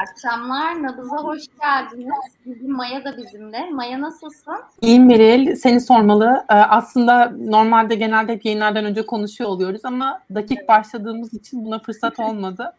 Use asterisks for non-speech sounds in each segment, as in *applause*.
Akşamlar. Nabız'a hoş geldiniz. Bugün Maya da bizimle. Maya nasılsın? İyiyim Beril. Seni sormalı. Ee, aslında normalde genelde hep yayınlardan önce konuşuyor oluyoruz ama dakik başladığımız için buna fırsat olmadı.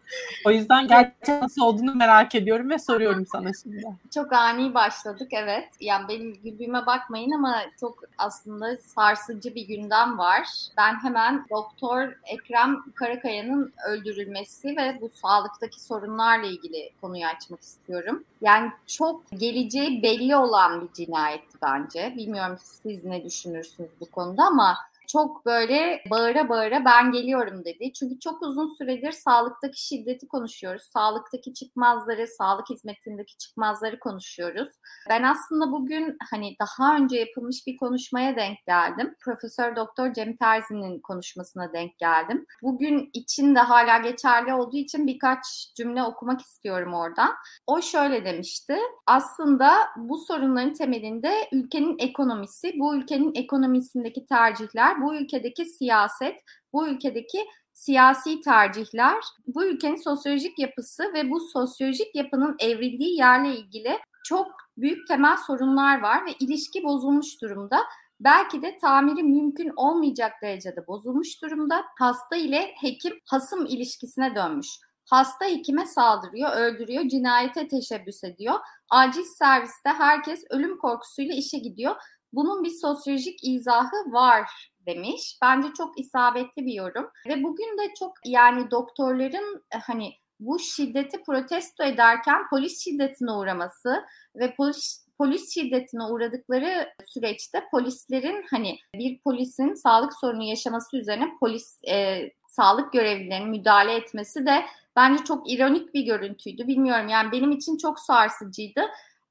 O yüzden gerçekten nasıl olduğunu merak ediyorum ve soruyorum sana şimdi. Çok ani başladık evet. Yani benim güldüğüme bakmayın ama çok aslında sarsıcı bir gündem var. Ben hemen Doktor Ekrem Karakaya'nın öldürülmesi ve bu sağlıktaki sorunlarla ilgili konuyu açmak istiyorum. Yani çok geleceği belli olan bir cinayetti bence. Bilmiyorum siz ne düşünürsünüz bu konuda ama çok böyle bağıra bağıra ben geliyorum dedi. Çünkü çok uzun süredir sağlıktaki şiddeti konuşuyoruz. Sağlıktaki çıkmazları, sağlık hizmetindeki çıkmazları konuşuyoruz. Ben aslında bugün hani daha önce yapılmış bir konuşmaya denk geldim. Profesör Doktor Cem Terzi'nin konuşmasına denk geldim. Bugün için de hala geçerli olduğu için birkaç cümle okumak istiyorum oradan. O şöyle demişti. Aslında bu sorunların temelinde ülkenin ekonomisi, bu ülkenin ekonomisindeki tercihler bu ülkedeki siyaset, bu ülkedeki siyasi tercihler, bu ülkenin sosyolojik yapısı ve bu sosyolojik yapının evrildiği yerle ilgili çok büyük temel sorunlar var ve ilişki bozulmuş durumda. Belki de tamiri mümkün olmayacak derecede bozulmuş durumda. Hasta ile hekim hasım ilişkisine dönmüş. Hasta hekime saldırıyor, öldürüyor, cinayete teşebbüs ediyor. Acil serviste herkes ölüm korkusuyla işe gidiyor. Bunun bir sosyolojik izahı var demiş. Bence çok isabetli bir yorum. Ve bugün de çok yani doktorların e, hani bu şiddeti protesto ederken polis şiddetine uğraması ve polis polis şiddetine uğradıkları süreçte polislerin hani bir polisin sağlık sorunu yaşaması üzerine polis e, sağlık görevlilerinin müdahale etmesi de bence çok ironik bir görüntüydü. Bilmiyorum yani benim için çok sarsıcıydı.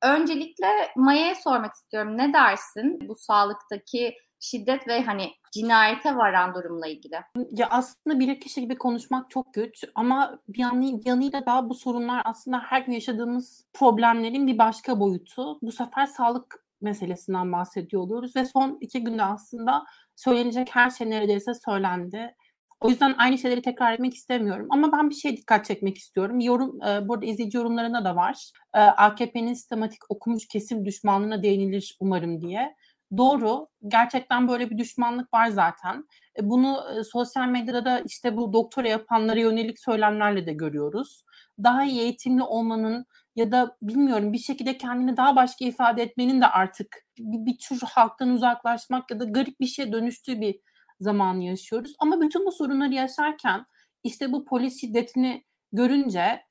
Öncelikle Maya'ya sormak istiyorum. Ne dersin bu sağlıktaki şiddet ve hani cinayete varan durumla ilgili? Ya aslında bir kişi gibi konuşmak çok güç ama bir, yanı, yanıyla daha bu sorunlar aslında her gün yaşadığımız problemlerin bir başka boyutu. Bu sefer sağlık meselesinden bahsediyor oluyoruz ve son iki günde aslında söylenecek her şey neredeyse söylendi. O yüzden aynı şeyleri tekrar etmek istemiyorum. Ama ben bir şey dikkat çekmek istiyorum. Yorum, e, burada izleyici yorumlarında da var. E, AKP'nin sistematik okumuş kesim düşmanlığına değinilir umarım diye. Doğru. Gerçekten böyle bir düşmanlık var zaten. E, bunu e, sosyal medyada da işte bu doktora yapanlara yönelik söylemlerle de görüyoruz. Daha iyi eğitimli olmanın ya da bilmiyorum bir şekilde kendini daha başka ifade etmenin de artık bir, bir tür halktan uzaklaşmak ya da garip bir şeye dönüştüğü bir zamanı yaşıyoruz. Ama bütün bu sorunları yaşarken işte bu polis şiddetini görünce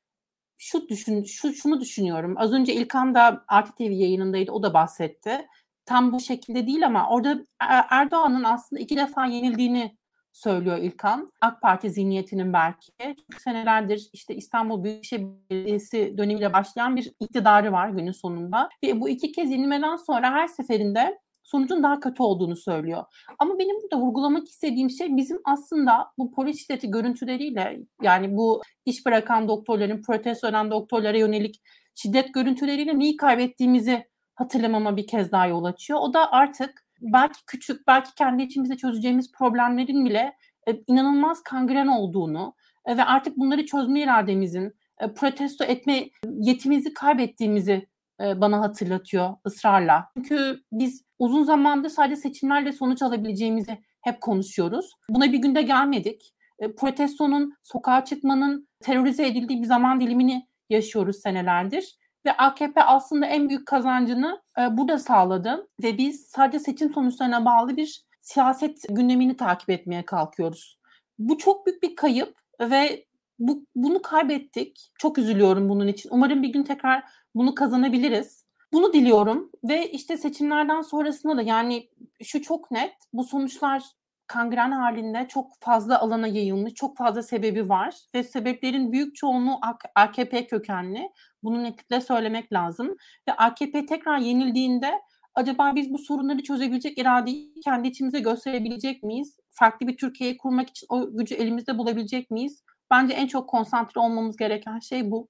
şu düşün şu şunu düşünüyorum. Az önce İlkan da Artı TV yayınındaydı. O da bahsetti tam bu şekilde değil ama orada Erdoğan'ın aslında iki defa yenildiğini söylüyor İlkan. AK Parti zihniyetinin belki. Çünkü senelerdir işte İstanbul Büyükşehir Belediyesi dönemiyle başlayan bir iktidarı var günün sonunda. Ve bu iki kez yenilmeden sonra her seferinde sonucun daha kötü olduğunu söylüyor. Ama benim burada vurgulamak istediğim şey bizim aslında bu polis şiddeti görüntüleriyle yani bu iş bırakan doktorların, protesto eden doktorlara yönelik şiddet görüntüleriyle neyi kaybettiğimizi hatırlamama bir kez daha yol açıyor. O da artık belki küçük, belki kendi içimizde çözeceğimiz problemlerin bile e, inanılmaz kangren olduğunu e, ve artık bunları çözme irademizin, e, protesto etme yetimizi kaybettiğimizi bana hatırlatıyor ısrarla. Çünkü biz uzun zamandır sadece seçimlerle sonuç alabileceğimizi hep konuşuyoruz. Buna bir günde gelmedik. Protestonun, sokağa çıkmanın terörize edildiği bir zaman dilimini yaşıyoruz senelerdir. Ve AKP aslında en büyük kazancını e, burada sağladı ve biz sadece seçim sonuçlarına bağlı bir siyaset gündemini takip etmeye kalkıyoruz. Bu çok büyük bir kayıp ve bu, bunu kaybettik. Çok üzülüyorum bunun için. Umarım bir gün tekrar bunu kazanabiliriz. Bunu diliyorum ve işte seçimlerden sonrasında da yani şu çok net bu sonuçlar kangren halinde çok fazla alana yayılmış, çok fazla sebebi var ve sebeplerin büyük çoğunluğu AKP kökenli. Bunu netlikle söylemek lazım. Ve AKP tekrar yenildiğinde acaba biz bu sorunları çözebilecek iradeyi kendi içimize gösterebilecek miyiz? Farklı bir Türkiye'yi kurmak için o gücü elimizde bulabilecek miyiz? Bence en çok konsantre olmamız gereken şey bu.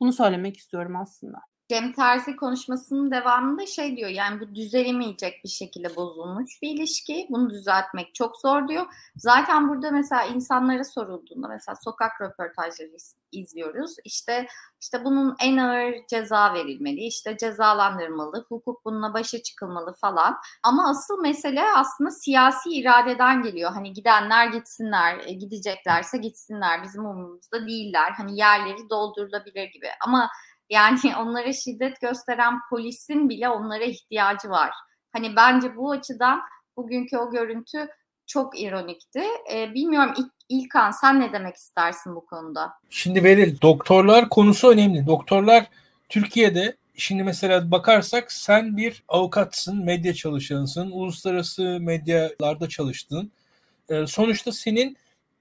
Bunu söylemek istiyorum aslında. Cem Terzi konuşmasının devamında şey diyor yani bu düzelemeyecek bir şekilde bozulmuş bir ilişki. Bunu düzeltmek çok zor diyor. Zaten burada mesela insanlara sorulduğunda mesela sokak röportajları izliyoruz. İşte işte bunun en ağır ceza verilmeli, işte cezalandırmalı, hukuk bununla başa çıkılmalı falan. Ama asıl mesele aslında siyasi iradeden geliyor. Hani gidenler gitsinler, e, gideceklerse gitsinler, bizim umurumuzda değiller. Hani yerleri doldurulabilir gibi. Ama yani *laughs* onlara şiddet gösteren polisin bile onlara ihtiyacı var. Hani bence bu açıdan bugünkü o görüntü çok ironikti. Ee, bilmiyorum İlk, İlkan sen ne demek istersin bu konuda? Şimdi Beril doktorlar konusu önemli. Doktorlar Türkiye'de şimdi mesela bakarsak sen bir avukatsın, medya çalışanısın, uluslararası medyalarda çalıştın. Ee, sonuçta senin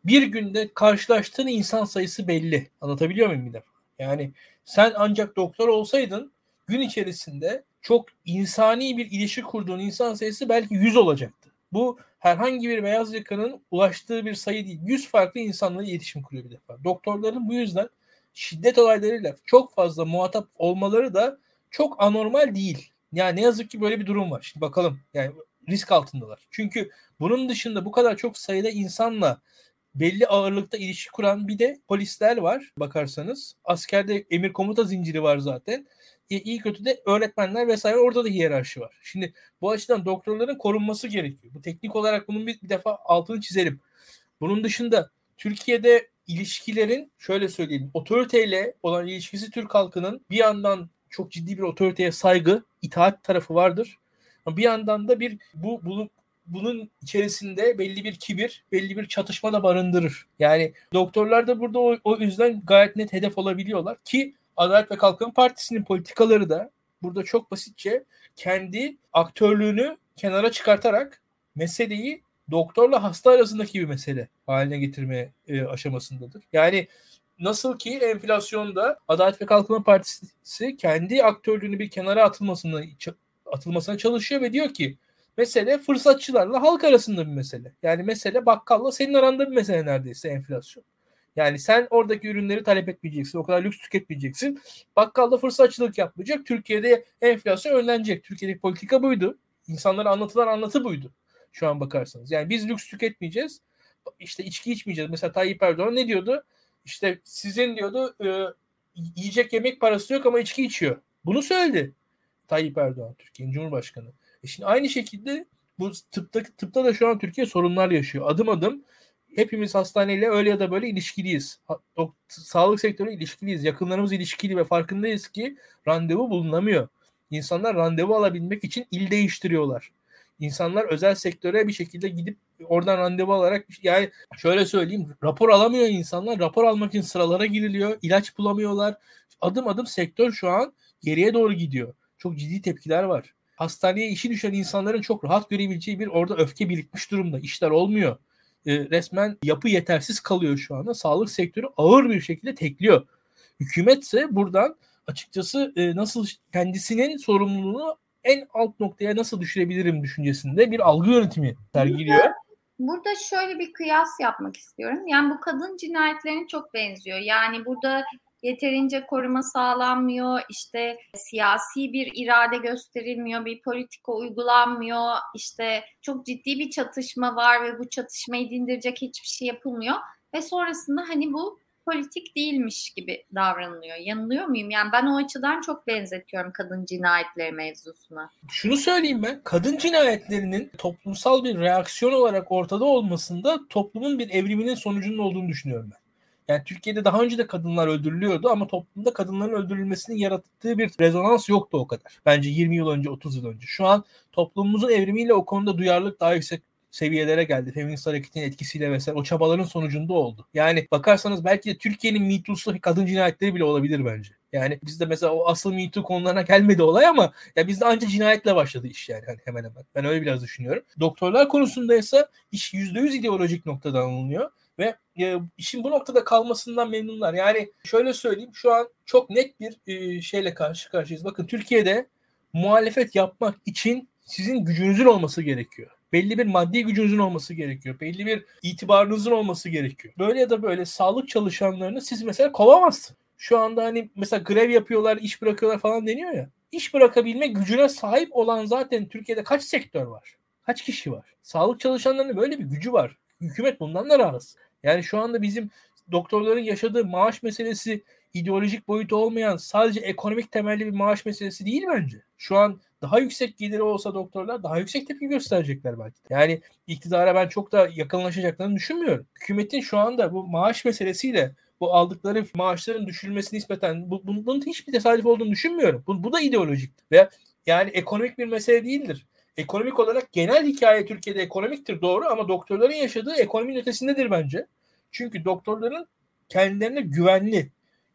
bir günde karşılaştığın insan sayısı belli. Anlatabiliyor muyum bir defa? Yani sen ancak doktor olsaydın gün içerisinde çok insani bir ilişki kurduğun insan sayısı belki 100 olacaktı. Bu herhangi bir beyaz yakanın ulaştığı bir sayı değil. 100 farklı insanla iletişim kuruyor bir defa. Doktorların bu yüzden şiddet olaylarıyla çok fazla muhatap olmaları da çok anormal değil. Yani ne yazık ki böyle bir durum var. Şimdi bakalım yani risk altındalar. Çünkü bunun dışında bu kadar çok sayıda insanla belli ağırlıkta ilişki kuran bir de polisler var bakarsanız. Askerde emir komuta zinciri var zaten. E, iyi kötü de öğretmenler vesaire orada da hiyerarşi var. Şimdi bu açıdan doktorların korunması gerekiyor. Bu teknik olarak bunun bir, bir defa altını çizelim. Bunun dışında Türkiye'de ilişkilerin şöyle söyleyeyim otoriteyle olan ilişkisi Türk halkının bir yandan çok ciddi bir otoriteye saygı, itaat tarafı vardır. Bir yandan da bir bu, bu bunun içerisinde belli bir kibir, belli bir çatışma da barındırır. Yani doktorlar da burada o, o yüzden gayet net hedef olabiliyorlar ki Adalet ve Kalkınma Partisi'nin politikaları da burada çok basitçe kendi aktörlüğünü kenara çıkartarak meseleyi doktorla hasta arasındaki bir mesele haline getirme e, aşamasındadır. Yani nasıl ki enflasyonda Adalet ve Kalkınma Partisi kendi aktörlüğünü bir kenara atılmasını atılmasına çalışıyor ve diyor ki Mesele fırsatçılarla halk arasında bir mesele. Yani mesele bakkalla senin aranda bir mesele neredeyse enflasyon. Yani sen oradaki ürünleri talep etmeyeceksin. O kadar lüks tüketmeyeceksin. Bakkalda fırsatçılık yapmayacak. Türkiye'de enflasyon önlenecek. Türkiye'deki politika buydu. İnsanlara anlatılan anlatı buydu. Şu an bakarsanız. Yani biz lüks tüketmeyeceğiz. İşte içki içmeyeceğiz. Mesela Tayyip Erdoğan ne diyordu? İşte sizin diyordu e, yiyecek yemek parası yok ama içki içiyor. Bunu söyledi Tayyip Erdoğan Türkiye'nin Cumhurbaşkanı. E şimdi aynı şekilde bu tıpta, tıpta da şu an Türkiye sorunlar yaşıyor. Adım adım hepimiz hastaneyle öyle ya da böyle ilişkiliyiz. Sağlık sektörü ilişkiliyiz. Yakınlarımız ilişkili ve farkındayız ki randevu bulunamıyor. İnsanlar randevu alabilmek için il değiştiriyorlar. İnsanlar özel sektöre bir şekilde gidip oradan randevu alarak yani şöyle söyleyeyim rapor alamıyor insanlar. Rapor almak için sıralara giriliyor. ilaç bulamıyorlar. Adım adım sektör şu an geriye doğru gidiyor. Çok ciddi tepkiler var hastaneye işi düşen insanların çok rahat görebileceği bir orada öfke birikmiş durumda. İşler olmuyor. E, resmen yapı yetersiz kalıyor şu anda. Sağlık sektörü ağır bir şekilde tekliyor. Hükümetse buradan açıkçası e, nasıl kendisinin sorumluluğunu en alt noktaya nasıl düşürebilirim düşüncesinde bir algı yönetimi sergiliyor. Burada şöyle bir kıyas yapmak istiyorum. Yani bu kadın cinayetlerine çok benziyor. Yani burada yeterince koruma sağlanmıyor, işte siyasi bir irade gösterilmiyor, bir politika uygulanmıyor, işte çok ciddi bir çatışma var ve bu çatışmayı dindirecek hiçbir şey yapılmıyor ve sonrasında hani bu politik değilmiş gibi davranılıyor. Yanılıyor muyum? Yani ben o açıdan çok benzetiyorum kadın cinayetleri mevzusuna. Şunu söyleyeyim ben. Kadın cinayetlerinin toplumsal bir reaksiyon olarak ortada olmasında toplumun bir evriminin sonucunun olduğunu düşünüyorum ben. Yani Türkiye'de daha önce de kadınlar öldürülüyordu ama toplumda kadınların öldürülmesinin yarattığı bir rezonans yoktu o kadar. Bence 20 yıl önce, 30 yıl önce. Şu an toplumumuzun evrimiyle o konuda duyarlılık daha yüksek seviyelere geldi. Feminist hareketin etkisiyle vesaire o çabaların sonucunda oldu. Yani bakarsanız belki de Türkiye'nin Me kadın cinayetleri bile olabilir bence. Yani bizde mesela o asıl Me konularına gelmedi olay ama ya bizde ancak cinayetle başladı iş yani hani hemen hemen. Ben öyle biraz düşünüyorum. Doktorlar konusunda ise iş %100 ideolojik noktadan alınıyor. Ve e, işin bu noktada kalmasından memnunlar. Yani şöyle söyleyeyim şu an çok net bir e, şeyle karşı karşıyayız. Bakın Türkiye'de muhalefet yapmak için sizin gücünüzün olması gerekiyor. Belli bir maddi gücünüzün olması gerekiyor. Belli bir itibarınızın olması gerekiyor. Böyle ya da böyle sağlık çalışanlarını siz mesela kovamazsınız. Şu anda hani mesela grev yapıyorlar, iş bırakıyorlar falan deniyor ya. İş bırakabilme gücüne sahip olan zaten Türkiye'de kaç sektör var? Kaç kişi var? Sağlık çalışanlarının böyle bir gücü var. Hükümet bundan da rahatsız. Yani şu anda bizim doktorların yaşadığı maaş meselesi ideolojik boyutu olmayan sadece ekonomik temelli bir maaş meselesi değil bence. Şu an daha yüksek geliri olsa doktorlar daha yüksek tepki gösterecekler belki. Yani iktidara ben çok da yakınlaşacaklarını düşünmüyorum. Hükümetin şu anda bu maaş meselesiyle bu aldıkları maaşların düşürülmesi nispeten bu, bunun hiçbir tesadüf olduğunu düşünmüyorum. Bu, bu da ideolojik ve yani ekonomik bir mesele değildir. Ekonomik olarak genel hikaye Türkiye'de ekonomiktir doğru ama doktorların yaşadığı ekonominin ötesindedir bence. Çünkü doktorların kendilerine güvenli,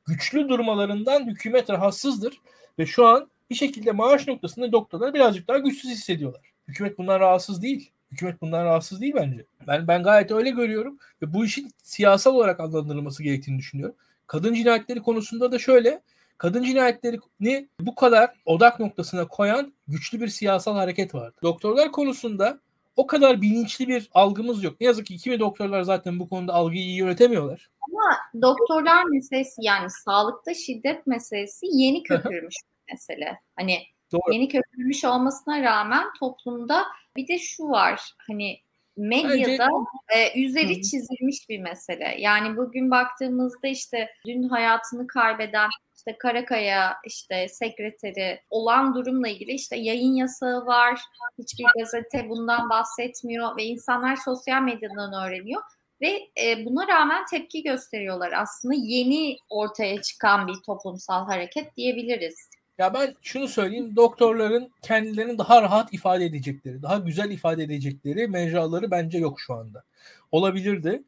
güçlü durmalarından hükümet rahatsızdır ve şu an bir şekilde maaş noktasında doktorlar birazcık daha güçsüz hissediyorlar. Hükümet bundan rahatsız değil. Hükümet bundan rahatsız değil bence. Ben ben gayet öyle görüyorum ve bu işin siyasal olarak adlandırılması gerektiğini düşünüyorum. Kadın cinayetleri konusunda da şöyle kadın cinayetlerini bu kadar odak noktasına koyan güçlü bir siyasal hareket vardı. Doktorlar konusunda o kadar bilinçli bir algımız yok. Ne yazık ki kimi doktorlar zaten bu konuda algıyı iyi yönetemiyorlar. Ama doktorlar meselesi yani sağlıkta şiddet meselesi yeni köpürmüş mesele. Hani Doğru. yeni köpürmüş olmasına rağmen toplumda bir de şu var hani medyada Bence... e, üzeri çizilmiş bir mesele. Yani bugün baktığımızda işte dün hayatını kaybeden işte Karakaya işte sekreteri olan durumla ilgili işte yayın yasağı var. Hiçbir gazete bundan bahsetmiyor ve insanlar sosyal medyadan öğreniyor ve e, buna rağmen tepki gösteriyorlar. Aslında yeni ortaya çıkan bir toplumsal hareket diyebiliriz. Ya ben şunu söyleyeyim. Doktorların kendilerini daha rahat ifade edecekleri, daha güzel ifade edecekleri mecraları bence yok şu anda. Olabilirdi.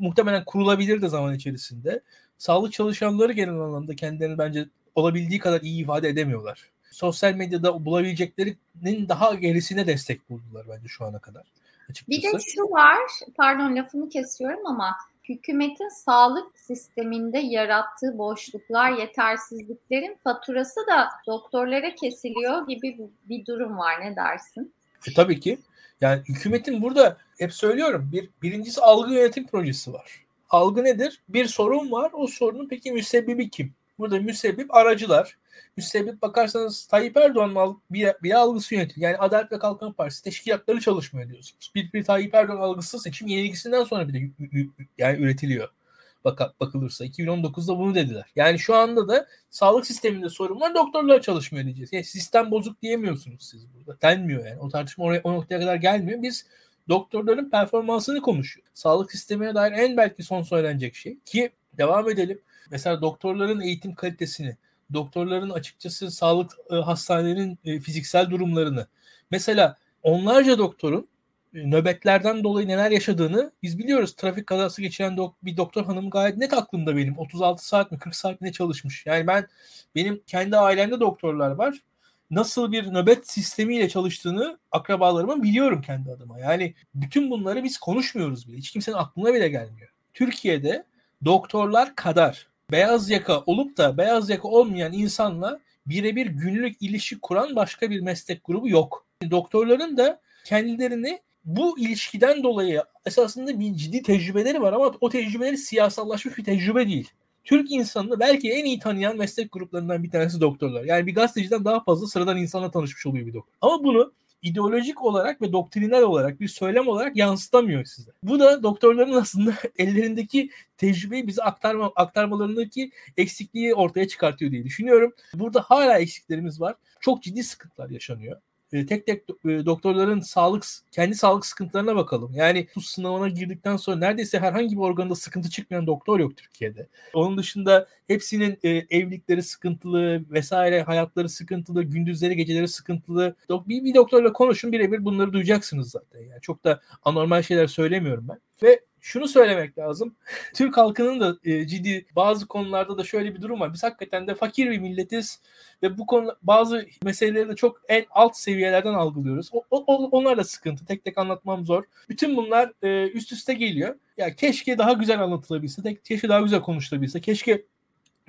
Muhtemelen kurulabilirdi zaman içerisinde. Sağlık çalışanları genel anlamda kendilerini bence olabildiği kadar iyi ifade edemiyorlar. Sosyal medyada bulabileceklerinin daha gerisine destek buldular bence şu ana kadar. Açıkçası. Bir de şu var, pardon lafını kesiyorum ama hükümetin sağlık sisteminde yarattığı boşluklar, yetersizliklerin faturası da doktorlara kesiliyor gibi bir durum var. Ne dersin? E, tabii ki. Yani hükümetin burada hep söylüyorum bir birincisi algı yönetim projesi var. Algı nedir? Bir sorun var. O sorunun peki müsebbibi kim? Burada müsebbip aracılar. Müsebbip bakarsanız Tayyip Erdoğan'ın bir, bir algısı yönetiyor. Yani Adalet ve Kalkınma Partisi teşkilatları çalışmıyor diyorsunuz. Bir, bir Tayyip Erdoğan algısı seçim yenilgisinden sonra bir de yani üretiliyor. Bak, bakılırsa 2019'da bunu dediler. Yani şu anda da sağlık sisteminde sorun var. Doktorlar çalışmıyor diyeceğiz. Yani sistem bozuk diyemiyorsunuz siz burada. Denmiyor yani. O tartışma oraya, o noktaya kadar gelmiyor. Biz doktorların performansını konuşuyor. Sağlık sistemine dair en belki son söylenecek şey ki devam edelim. Mesela doktorların eğitim kalitesini, doktorların açıkçası sağlık e, hastanelerinin e, fiziksel durumlarını. Mesela onlarca doktorun e, nöbetlerden dolayı neler yaşadığını biz biliyoruz. Trafik kazası geçiren dok- bir doktor hanım gayet net aklımda benim. 36 saat mi 40 saat mi ne çalışmış. Yani ben benim kendi ailemde doktorlar var. Nasıl bir nöbet sistemiyle çalıştığını akrabalarımın biliyorum kendi adıma. Yani bütün bunları biz konuşmuyoruz bile. Hiç kimsenin aklına bile gelmiyor. Türkiye'de doktorlar kadar beyaz yaka olup da beyaz yaka olmayan insanla birebir günlük ilişki kuran başka bir meslek grubu yok. Doktorların da kendilerini bu ilişkiden dolayı esasında bir ciddi tecrübeleri var ama o tecrübeleri siyasallaşmış bir tecrübe değil. Türk insanını belki en iyi tanıyan meslek gruplarından bir tanesi doktorlar. Yani bir gazeteciden daha fazla sıradan insanla tanışmış oluyor bir doktor. Ama bunu ideolojik olarak ve doktrinal olarak bir söylem olarak yansıtamıyor size. Bu da doktorların aslında *laughs* ellerindeki tecrübeyi bize aktarma, aktarmalarındaki eksikliği ortaya çıkartıyor diye düşünüyorum. Burada hala eksiklerimiz var. Çok ciddi sıkıntılar yaşanıyor. E, tek tek e, doktorların sağlık kendi sağlık sıkıntılarına bakalım. Yani bu sınavına girdikten sonra neredeyse herhangi bir organda sıkıntı çıkmayan doktor yok Türkiye'de. Onun dışında hepsinin e, evlilikleri sıkıntılı vesaire hayatları sıkıntılı, gündüzleri geceleri sıkıntılı. Bir, bir doktorla konuşun birebir bunları duyacaksınız zaten. Yani çok da anormal şeyler söylemiyorum ben. Ve şunu söylemek lazım. *laughs* Türk halkının da e, ciddi bazı konularda da şöyle bir durum var. Biz hakikaten de fakir bir milletiz ve bu konu bazı meseleleri de çok en alt seviyelerden algılıyoruz. O, o, onlar da sıkıntı. Tek tek anlatmam zor. Bütün bunlar e, üst üste geliyor. Ya keşke daha güzel anlatılabilse, tek, keşke daha güzel konuşulabilse, keşke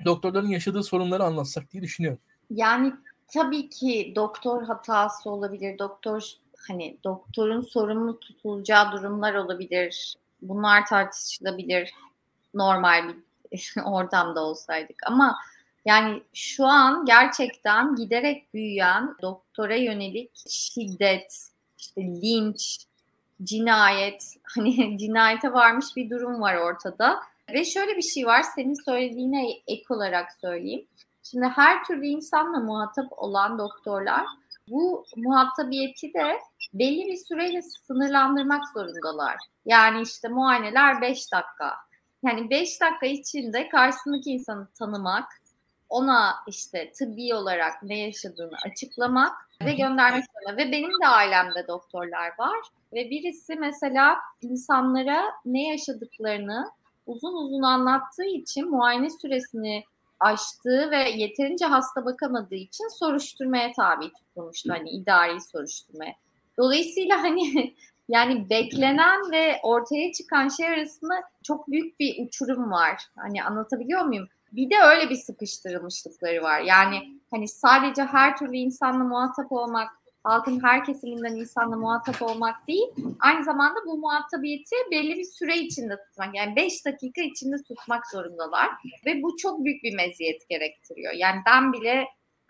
doktorların yaşadığı sorunları anlatsak diye düşünüyorum. Yani tabii ki doktor hatası olabilir. Doktor hani doktorun sorumlu tutulacağı durumlar olabilir bunlar tartışılabilir. Normal bir *laughs* ortamda olsaydık. Ama yani şu an gerçekten giderek büyüyen doktora yönelik şiddet, işte linç, cinayet, *laughs* hani cinayete varmış bir durum var ortada. Ve şöyle bir şey var, senin söylediğine ek olarak söyleyeyim. Şimdi her türlü insanla muhatap olan doktorlar bu muhatabiyeti de belli bir süreyle sınırlandırmak zorundalar. Yani işte muayeneler 5 dakika. Yani 5 dakika içinde karşısındaki insanı tanımak, ona işte tıbbi olarak ne yaşadığını açıklamak ve göndermek zorunda. Ve benim de ailemde doktorlar var. Ve birisi mesela insanlara ne yaşadıklarını uzun uzun anlattığı için muayene süresini aştığı ve yeterince hasta bakamadığı için soruşturmaya tabi tutulmuştu. Hani idari soruşturmaya. Dolayısıyla hani *laughs* yani beklenen ve ortaya çıkan şey arasında çok büyük bir uçurum var. Hani anlatabiliyor muyum? Bir de öyle bir sıkıştırılmışlıkları var. Yani hani sadece her türlü insanla muhatap olmak, halkın her kesiminden insanla muhatap olmak değil, aynı zamanda bu muhatabiyeti belli bir süre içinde tutmak. Yani 5 dakika içinde tutmak zorundalar ve bu çok büyük bir meziyet gerektiriyor. Yani ben bile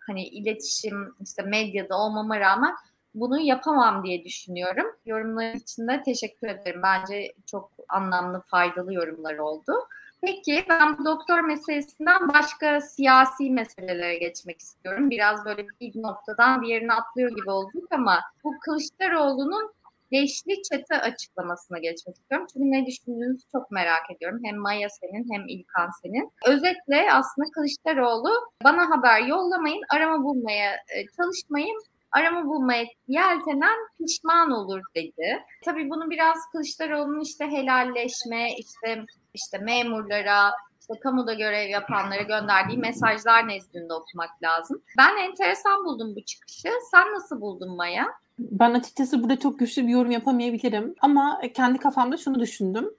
hani iletişim işte medyada olmama rağmen bunu yapamam diye düşünüyorum. Yorumlar için de teşekkür ederim. Bence çok anlamlı, faydalı yorumlar oldu. Peki ben bu doktor meselesinden başka siyasi meselelere geçmek istiyorum. Biraz böyle bir noktadan diğerine atlıyor gibi olduk ama bu Kılıçdaroğlu'nun beşli çete açıklamasına geçmek istiyorum. Çünkü ne düşündüğünüzü çok merak ediyorum. Hem Maya senin hem İlkan senin. Özetle aslında Kılıçdaroğlu bana haber yollamayın, arama bulmaya e, çalışmayın arama bulmaya yeltenen pişman olur dedi. Tabii bunu biraz Kılıçdaroğlu'nun işte helalleşme, işte işte memurlara, işte kamuda görev yapanlara gönderdiği mesajlar nezdinde okumak lazım. Ben enteresan buldum bu çıkışı. Sen nasıl buldun Maya? Ben açıkçası burada çok güçlü bir yorum yapamayabilirim ama kendi kafamda şunu düşündüm.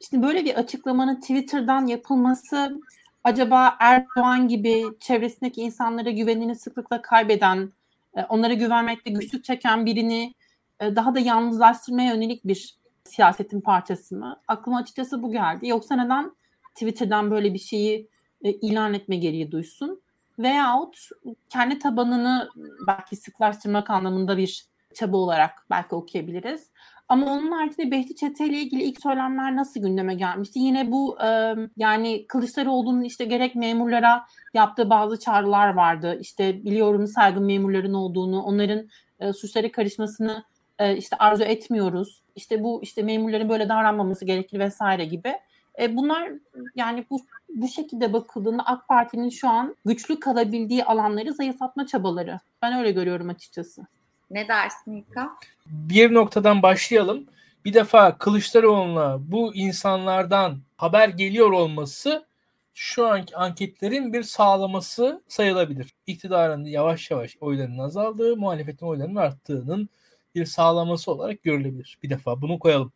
Şimdi böyle bir açıklamanın Twitter'dan yapılması acaba Erdoğan gibi çevresindeki insanlara güvenini sıklıkla kaybeden, onlara güvenmekte güçlük çeken birini e, daha da yalnızlaştırmaya yönelik bir siyasetin parçası mı? Aklıma açıkçası bu geldi. Yoksa neden Twitter'dan böyle bir şeyi e, ilan etme gereği duysun? Veyahut kendi tabanını belki sıklaştırmak anlamında bir çaba olarak belki okuyabiliriz. Ama onun haricinde Behçet Çete ile ilgili ilk söylemler nasıl gündeme gelmişti? Yine bu e, yani Kılıçdaroğlu'nun işte gerek memurlara yaptığı bazı çağrılar vardı. İşte biliyorum saygın memurların olduğunu, onların e, suçlara karışmasını e, işte arzu etmiyoruz. İşte bu işte memurların böyle davranmaması gerekir vesaire gibi. E, bunlar yani bu bu şekilde bakıldığında AK Parti'nin şu an güçlü kalabildiği alanları zayıflatma çabaları. Ben öyle görüyorum açıkçası. Ne dersin İlka? Bir noktadan başlayalım. Bir defa Kılıçdaroğlu'na bu insanlardan haber geliyor olması şu anki anketlerin bir sağlaması sayılabilir. İktidarın yavaş yavaş oylarının azaldığı, muhalefetin oylarının arttığının bir sağlaması olarak görülebilir. Bir defa bunu koyalım.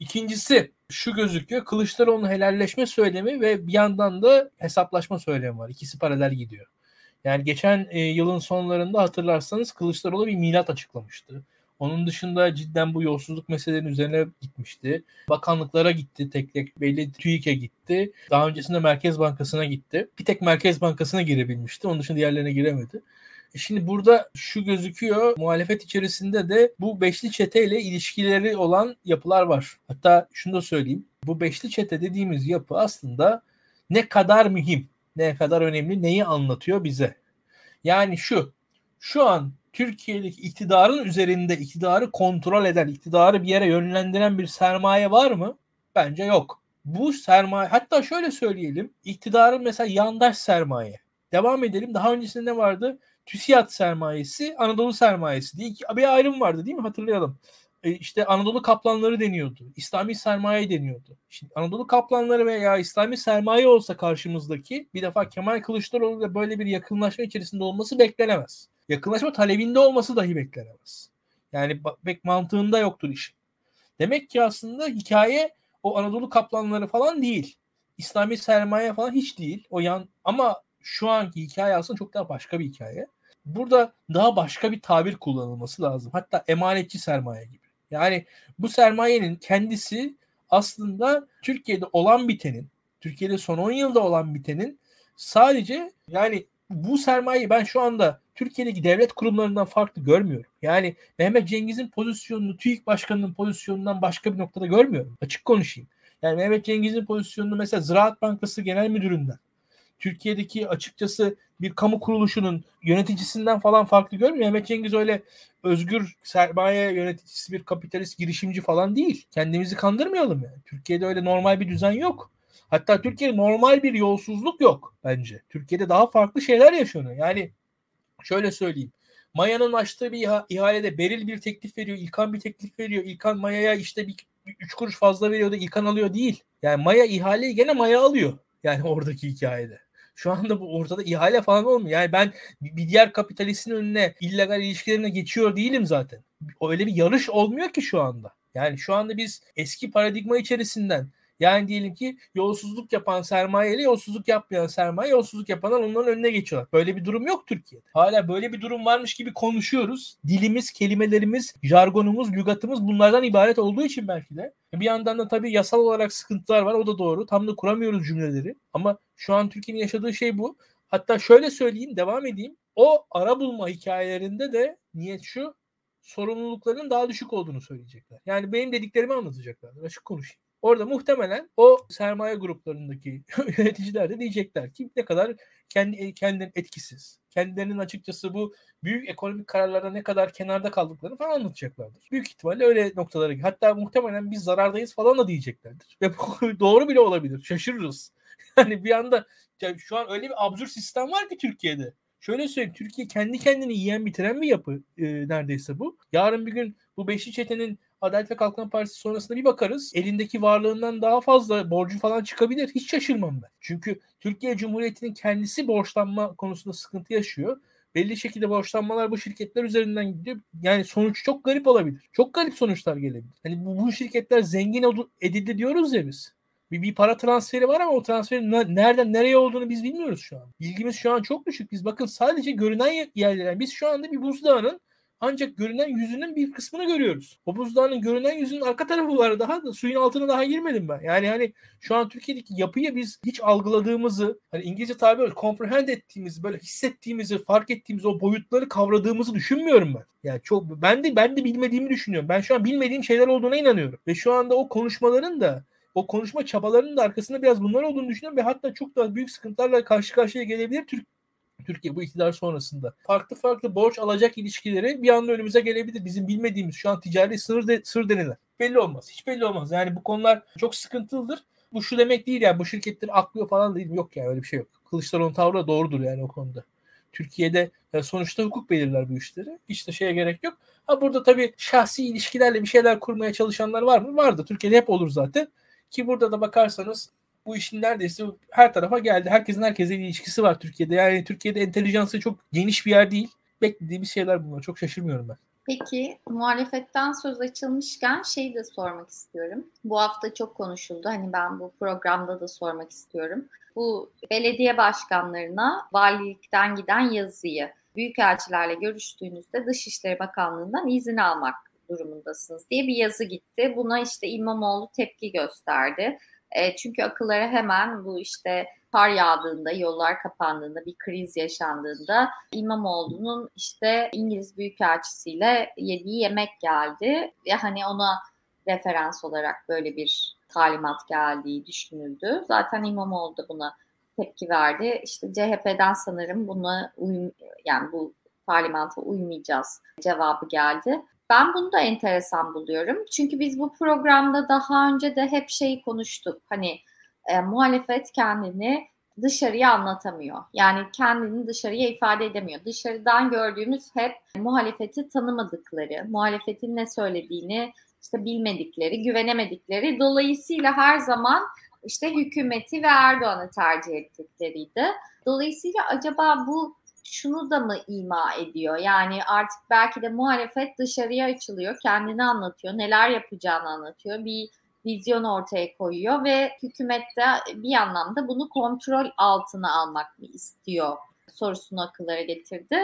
İkincisi şu gözüküyor. Kılıçdaroğlu'nun helalleşme söylemi ve bir yandan da hesaplaşma söylemi var. İkisi paralel gidiyor. Yani geçen e, yılın sonlarında hatırlarsanız Kılıçdaroğlu bir milat açıklamıştı. Onun dışında cidden bu yolsuzluk meselelerinin üzerine gitmişti. Bakanlıklara gitti tek tek. Belli TÜİK'e gitti. Daha öncesinde Merkez Bankası'na gitti. Bir tek Merkez Bankası'na girebilmişti. Onun dışında diğerlerine giremedi. E şimdi burada şu gözüküyor muhalefet içerisinde de bu beşli çeteyle ilişkileri olan yapılar var. Hatta şunu da söyleyeyim. Bu beşli çete dediğimiz yapı aslında ne kadar mühim, ne kadar önemli, neyi anlatıyor bize. Yani şu, şu an Türkiye'deki iktidarın üzerinde iktidarı kontrol eden, iktidarı bir yere yönlendiren bir sermaye var mı? Bence yok. Bu sermaye, hatta şöyle söyleyelim, iktidarın mesela yandaş sermaye. Devam edelim. Daha öncesinde ne vardı? TÜSİAD sermayesi, Anadolu sermayesi diye bir ayrım vardı değil mi? Hatırlayalım. E işte Anadolu kaplanları deniyordu. İslami sermaye deniyordu. Şimdi Anadolu kaplanları veya İslami sermaye olsa karşımızdaki bir defa Kemal Kılıçdaroğlu ile böyle bir yakınlaşma içerisinde olması beklenemez. Yakınlaşma talebinde olması dahi beklenemez. Yani pek mantığında yoktur işin. Demek ki aslında hikaye o Anadolu kaplanları falan değil. İslami sermaye falan hiç değil. O yan ama şu anki hikaye aslında çok daha başka bir hikaye. Burada daha başka bir tabir kullanılması lazım. Hatta emanetçi sermaye gibi. Yani bu sermayenin kendisi aslında Türkiye'de olan bitenin Türkiye'de son 10 yılda olan bitenin sadece yani bu sermayeyi ben şu anda Türkiye'deki devlet kurumlarından farklı görmüyorum. Yani Mehmet Cengiz'in pozisyonunu TÜİK Başkanı'nın pozisyonundan başka bir noktada görmüyorum. Açık konuşayım. Yani Mehmet Cengiz'in pozisyonunu mesela Ziraat Bankası Genel Müdürü'nden, Türkiye'deki açıkçası bir kamu kuruluşunun yöneticisinden falan farklı görmüyor. Mehmet Cengiz öyle özgür sermaye yöneticisi bir kapitalist girişimci falan değil. Kendimizi kandırmayalım yani. Türkiye'de öyle normal bir düzen yok. Hatta Türkiye'de normal bir yolsuzluk yok bence. Türkiye'de daha farklı şeyler yaşanıyor. Yani şöyle söyleyeyim. Maya'nın açtığı bir ihalede Beril bir teklif veriyor, İlkan bir teklif veriyor. İlkan Maya'ya işte bir 3 kuruş fazla veriyor da İlkan alıyor değil. Yani Maya ihaleyi gene Maya alıyor. Yani *laughs* oradaki hikayede. Şu anda bu ortada ihale falan olmuyor. Yani ben bir diğer kapitalistin önüne illegal ilişkilerine geçiyor değilim zaten. Öyle bir yarış olmuyor ki şu anda. Yani şu anda biz eski paradigma içerisinden yani diyelim ki yolsuzluk yapan sermaye ile yolsuzluk yapmayan sermaye, yolsuzluk yapanlar onların önüne geçiyorlar. Böyle bir durum yok Türkiye'de. Hala böyle bir durum varmış gibi konuşuyoruz. Dilimiz, kelimelerimiz, jargonumuz, lügatımız bunlardan ibaret olduğu için belki de. Bir yandan da tabii yasal olarak sıkıntılar var. O da doğru. Tam da kuramıyoruz cümleleri. Ama şu an Türkiye'nin yaşadığı şey bu. Hatta şöyle söyleyeyim, devam edeyim. O ara bulma hikayelerinde de niyet şu, sorumlulukların daha düşük olduğunu söyleyecekler. Yani benim dediklerimi anlatacaklar. Açık konuşayım. Orada muhtemelen o sermaye gruplarındaki *laughs* yöneticiler de diyecekler ki ne kadar kendi e, kendilerinin etkisiz. Kendilerinin açıkçası bu büyük ekonomik kararlarda ne kadar kenarda kaldıklarını falan anlatacaklardır. Büyük ihtimalle öyle noktalara hatta muhtemelen biz zarardayız falan da diyeceklerdir. Ve *laughs* bu doğru bile olabilir. Şaşırırız. *laughs* Yani bir anda yani şu an öyle bir absürt sistem var ki Türkiye'de. Şöyle söyleyeyim Türkiye kendi kendini yiyen bitiren bir yapı e, neredeyse bu. Yarın bir gün bu beşli çetenin Adalet ve Kalkınma Partisi sonrasında bir bakarız. Elindeki varlığından daha fazla borcu falan çıkabilir. Hiç şaşırmam ben. Çünkü Türkiye Cumhuriyeti'nin kendisi borçlanma konusunda sıkıntı yaşıyor. Belli şekilde borçlanmalar bu şirketler üzerinden gidiyor. Yani sonuç çok garip olabilir. Çok garip sonuçlar gelebilir. Hani bu, bu şirketler zengin edildi diyoruz ya biz. Bir, bir para transferi var ama o transferin nereden nereye olduğunu biz bilmiyoruz şu an. Bilgimiz şu an çok düşük. Biz bakın sadece görünen yerlerden biz şu anda bir buzdağının ancak görünen yüzünün bir kısmını görüyoruz. O buzdağının görünen yüzünün arka tarafı var daha da suyun altına daha girmedim ben. Yani hani şu an Türkiye'deki yapıyı biz hiç algıladığımızı, hani İngilizce tabiri comprehend ettiğimiz, böyle hissettiğimizi, fark ettiğimiz o boyutları kavradığımızı düşünmüyorum ben. Yani çok ben de ben de bilmediğimi düşünüyorum. Ben şu an bilmediğim şeyler olduğuna inanıyorum. Ve şu anda o konuşmaların da o konuşma çabalarının da arkasında biraz bunlar olduğunu düşünüyorum ve hatta çok daha büyük sıkıntılarla karşı karşıya gelebilir Türk Türkiye bu iktidar sonrasında. Farklı farklı borç alacak ilişkileri bir anda önümüze gelebilir. Bizim bilmediğimiz şu an ticari sır, de, sır denilen. Belli olmaz. Hiç belli olmaz. Yani bu konular çok sıkıntılıdır. Bu şu demek değil yani bu şirketleri aklıyor falan değil. Yok yani öyle bir şey yok. Kılıçdaroğlu'nun tavrı da doğrudur yani o konuda. Türkiye'de e, sonuçta hukuk belirler bu işleri. Hiç de şeye gerek yok. Ha burada tabii şahsi ilişkilerle bir şeyler kurmaya çalışanlar var mı? Vardı. Türkiye'de hep olur zaten. Ki burada da bakarsanız bu işin neredeyse her tarafa geldi. Herkesin herkese ilişkisi var Türkiye'de. Yani Türkiye'de entelijansı çok geniş bir yer değil. Beklediğimiz şeyler bunlar. Çok şaşırmıyorum ben. Peki muhalefetten söz açılmışken şeyi de sormak istiyorum. Bu hafta çok konuşuldu. Hani ben bu programda da sormak istiyorum. Bu belediye başkanlarına valilikten giden yazıyı büyükelçilerle görüştüğünüzde Dışişleri Bakanlığı'ndan izin almak durumundasınız diye bir yazı gitti. Buna işte İmamoğlu tepki gösterdi. E, çünkü akıllara hemen bu işte kar yağdığında, yollar kapandığında, bir kriz yaşandığında İmamoğlu'nun işte İngiliz Büyükelçisiyle yediği yemek geldi. Ve hani ona referans olarak böyle bir talimat geldiği düşünüldü. Zaten İmamoğlu da buna tepki verdi. İşte CHP'den sanırım buna uyum, yani bu talimata uymayacağız cevabı geldi. Ben bunu da enteresan buluyorum. Çünkü biz bu programda daha önce de hep şeyi konuştuk. Hani e, muhalefet kendini dışarıya anlatamıyor. Yani kendini dışarıya ifade edemiyor. Dışarıdan gördüğümüz hep muhalefeti tanımadıkları, muhalefetin ne söylediğini işte bilmedikleri, güvenemedikleri. Dolayısıyla her zaman işte hükümeti ve Erdoğan'ı tercih ettikleriydi. Dolayısıyla acaba bu şunu da mı ima ediyor? Yani artık belki de muhalefet dışarıya açılıyor, kendini anlatıyor, neler yapacağını anlatıyor, bir vizyon ortaya koyuyor ve hükümet de bir anlamda bunu kontrol altına almak mı istiyor sorusunu akıllara getirdi.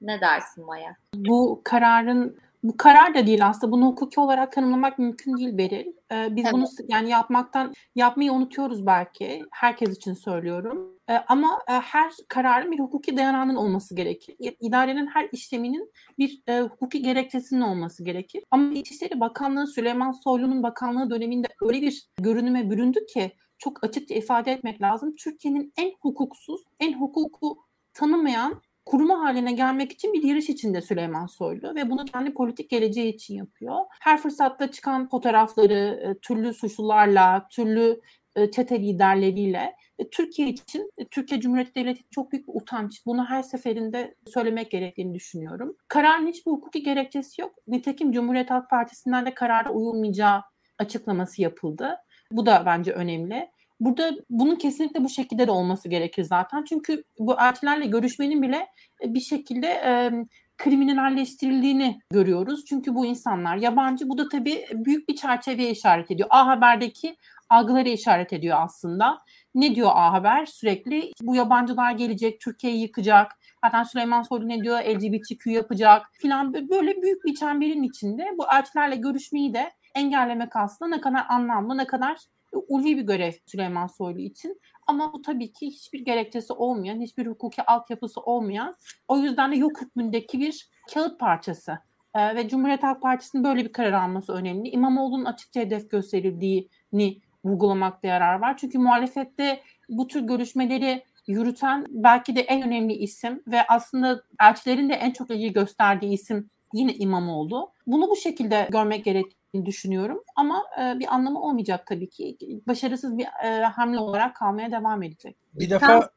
Ne dersin Maya? Bu kararın bu karar da değil aslında. Bunu hukuki olarak tanımlamak mümkün değil Beril. Ee, biz evet. bunu yani yapmaktan yapmayı unutuyoruz belki. Herkes için söylüyorum. Ee, ama e, her kararın bir hukuki dayanağının olması gerekir. İdarenin her işleminin bir e, hukuki gerekçesinin olması gerekir. Ama İçişleri Bakanlığı Süleyman Soylu'nun bakanlığı döneminde öyle bir görünüme büründü ki çok açıkça ifade etmek lazım. Türkiye'nin en hukuksuz, en hukuku tanımayan kurumu haline gelmek için bir yarış içinde Süleyman Soylu ve bunu kendi politik geleceği için yapıyor. Her fırsatta çıkan fotoğrafları e, türlü suçlularla, türlü e, çete liderleriyle e, Türkiye için, Türkiye Cumhuriyeti Devleti çok büyük bir utanç. Bunu her seferinde söylemek gerektiğini düşünüyorum. Kararın hiçbir hukuki gerekçesi yok. Nitekim Cumhuriyet Halk Partisi'nden de karara uyulmayacağı açıklaması yapıldı. Bu da bence önemli. Burada bunun kesinlikle bu şekilde de olması gerekir zaten. Çünkü bu elçilerle görüşmenin bile e, bir şekilde e, kriminalleştirildiğini görüyoruz. Çünkü bu insanlar yabancı. Bu da tabii büyük bir çerçeveye işaret ediyor. A Haber'deki algıları işaret ediyor aslında. Ne diyor A Haber? Sürekli bu yabancılar gelecek, Türkiye'yi yıkacak. Zaten Süleyman Soylu ne diyor? LGBTQ yapacak filan. Böyle büyük bir çemberin içinde bu elçilerle görüşmeyi de engellemek aslında ne kadar anlamlı, ne kadar ulvi bir görev Süleyman Soylu için. Ama bu tabii ki hiçbir gerekçesi olmayan, hiçbir hukuki altyapısı olmayan, o yüzden de yok hükmündeki bir kağıt parçası. Ee, ve Cumhuriyet Halk Partisi'nin böyle bir karar alması önemli. İmamoğlu'nun açıkça hedef gösterildiğini vurgulamakta yarar var. Çünkü muhalefette bu tür görüşmeleri yürüten belki de en önemli isim ve aslında elçilerin de en çok ilgi gösterdiği isim yine İmamoğlu. Bunu bu şekilde görmek gerektiğini düşünüyorum ama e, bir anlamı olmayacak tabii ki. Başarısız bir e, hamle olarak kalmaya devam edecek. Bir defa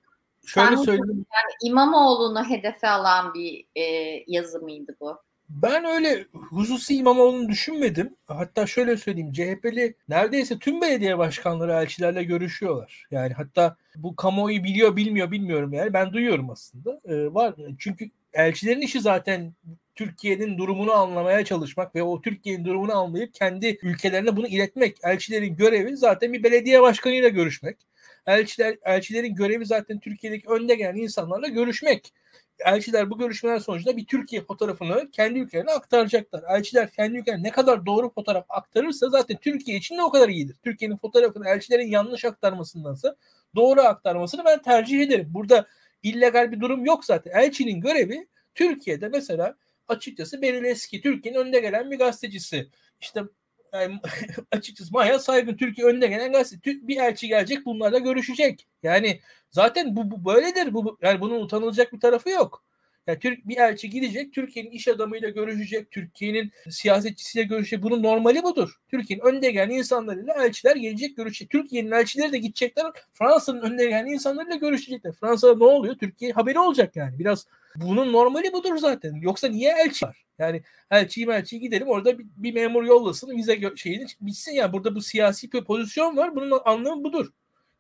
şöyle söyleyeyim. Yani İmamoğlu'nu hedefe alan bir e, yazı mıydı bu? Ben öyle hususi İmamoğlu'nu düşünmedim. Hatta şöyle söyleyeyim. CHP'li neredeyse tüm belediye başkanları elçilerle görüşüyorlar. Yani hatta bu kamuoyu biliyor bilmiyor bilmiyorum yani. Ben duyuyorum aslında. Ee, var. Çünkü elçilerin işi zaten Türkiye'nin durumunu anlamaya çalışmak ve o Türkiye'nin durumunu anlayıp kendi ülkelerine bunu iletmek. Elçilerin görevi zaten bir belediye başkanıyla görüşmek. Elçiler elçilerin görevi zaten Türkiye'deki önde gelen insanlarla görüşmek elçiler bu görüşmeler sonucunda bir Türkiye fotoğrafını kendi ülkelerine aktaracaklar. Elçiler kendi ülkelerine ne kadar doğru fotoğraf aktarırsa zaten Türkiye için de o kadar iyidir. Türkiye'nin fotoğrafını elçilerin yanlış aktarmasındansa doğru aktarmasını ben tercih ederim. Burada illegal bir durum yok zaten. Elçinin görevi Türkiye'de mesela açıkçası Beril Eski Türkiye'nin önde gelen bir gazetecisi. İşte yani *laughs* açıkçası Maya Saygın Türkiye önde gelen gazete. Bir elçi gelecek bunlarla görüşecek. Yani zaten bu, bu böyledir. Bu, yani bunun utanılacak bir tarafı yok. Yani Türk bir elçi gidecek, Türkiye'nin iş adamıyla görüşecek, Türkiye'nin siyasetçisiyle görüşecek. Bunun normali budur. Türkiye'nin önde gelen insanlarıyla elçiler gelecek, görüşecek. Türkiye'nin elçileri de gidecekler, Fransa'nın önde gelen insanlarıyla görüşecekler. Fransa'da ne oluyor? Türkiye haberi olacak yani. Biraz bunun normali budur zaten. Yoksa niye elçi var? Yani elçiyi elçiyi gidelim orada bir, bir memur yollasın vize şeyini bitsin yani burada bu siyasi bir pozisyon var. Bunun anlamı budur.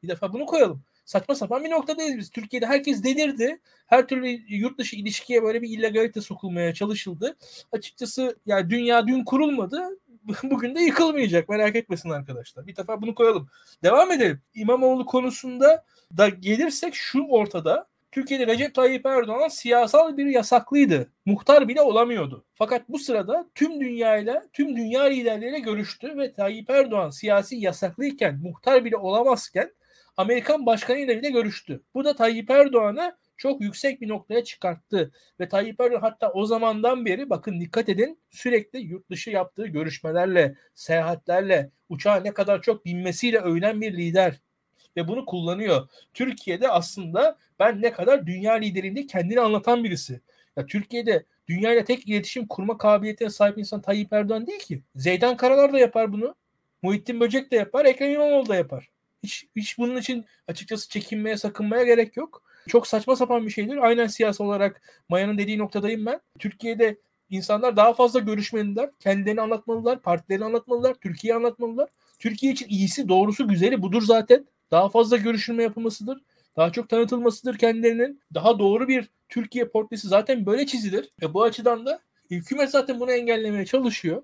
Bir defa bunu koyalım saçma sapan bir noktadayız biz. Türkiye'de herkes delirdi. Her türlü yurt dışı ilişkiye böyle bir illegalite sokulmaya çalışıldı. Açıkçası yani dünya dün kurulmadı. *laughs* Bugün de yıkılmayacak. Merak etmesin arkadaşlar. Bir defa bunu koyalım. Devam edelim. İmamoğlu konusunda da gelirsek şu ortada. Türkiye'de Recep Tayyip Erdoğan siyasal bir yasaklıydı. Muhtar bile olamıyordu. Fakat bu sırada tüm dünyayla, tüm dünya liderleriyle görüştü ve Tayyip Erdoğan siyasi yasaklıyken, muhtar bile olamazken Amerikan başkanıyla bile görüştü. Bu da Tayyip Erdoğan'ı çok yüksek bir noktaya çıkarttı. Ve Tayyip Erdoğan hatta o zamandan beri bakın dikkat edin sürekli yurt dışı yaptığı görüşmelerle, seyahatlerle, uçağa ne kadar çok binmesiyle övünen bir lider. Ve bunu kullanıyor. Türkiye'de aslında ben ne kadar dünya liderinde kendini anlatan birisi. Ya Türkiye'de dünyayla tek iletişim kurma kabiliyetine sahip insan Tayyip Erdoğan değil ki. Zeydan Karalar da yapar bunu. Muhittin Böcek de yapar. Ekrem İmamoğlu da yapar. Hiç, hiç bunun için açıkçası çekinmeye, sakınmaya gerek yok. Çok saçma sapan bir şeydir. Aynen siyasi olarak Maya'nın dediği noktadayım ben. Türkiye'de insanlar daha fazla görüşmeliler. Kendilerini anlatmalılar, partilerini anlatmalılar, Türkiye'yi anlatmalılar. Türkiye için iyisi, doğrusu, güzeli budur zaten. Daha fazla görüşülme yapılmasıdır. Daha çok tanıtılmasıdır kendilerinin. Daha doğru bir Türkiye portresi zaten böyle çizilir. Ve bu açıdan da hükümet zaten bunu engellemeye çalışıyor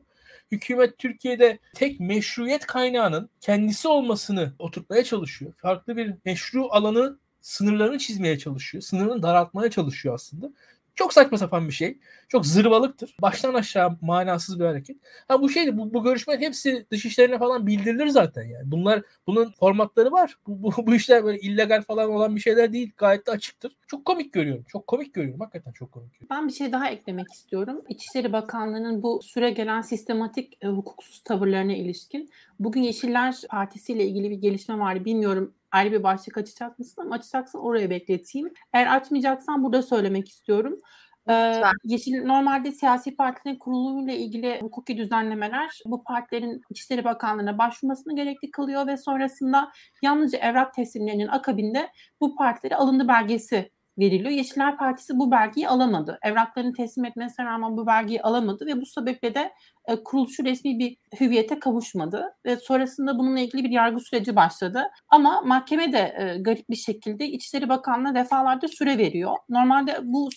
hükümet Türkiye'de tek meşruiyet kaynağının kendisi olmasını oturtmaya çalışıyor. Farklı bir meşru alanı sınırlarını çizmeye çalışıyor. Sınırını daraltmaya çalışıyor aslında. Çok saçma sapan bir şey. Çok zırvalıktır. Baştan aşağı manasız bir hareket. Ha bu şeydi bu, bu görüşmenin hepsi dışişlerine falan bildirilir zaten yani. Bunlar bunun formatları var. Bu, bu, bu işler böyle illegal falan olan bir şeyler değil. Gayet de açıktır. Çok komik görüyorum. Çok komik görüyorum. Hakikaten çok komik görüyorum. Ben bir şey daha eklemek istiyorum. İçişleri Bakanlığı'nın bu süre gelen sistematik e, hukuksuz tavırlarına ilişkin. Bugün Yeşiller Partisi ile ilgili bir gelişme vardı. Bilmiyorum ayrı bir başlık açacak mısın ama açacaksan oraya bekleteyim. Eğer açmayacaksan burada söylemek istiyorum. Ee, Yeşil normalde siyasi partilerin kurulumuyla ilgili hukuki düzenlemeler bu partilerin İçişleri Bakanlığı'na başvurmasını gerekli kılıyor ve sonrasında yalnızca evrak teslimlerinin akabinde bu partilere alındı belgesi veriliyor. Yeşiller Partisi bu belgeyi alamadı. Evraklarını teslim etmesine rağmen bu belgeyi alamadı ve bu sebeple de e, kuruluşu resmi bir hüviyete kavuşmadı ve sonrasında bununla ilgili bir yargı süreci başladı. Ama mahkeme de e, garip bir şekilde İçişleri Bakanlığı defalarca süre veriyor. Normalde bu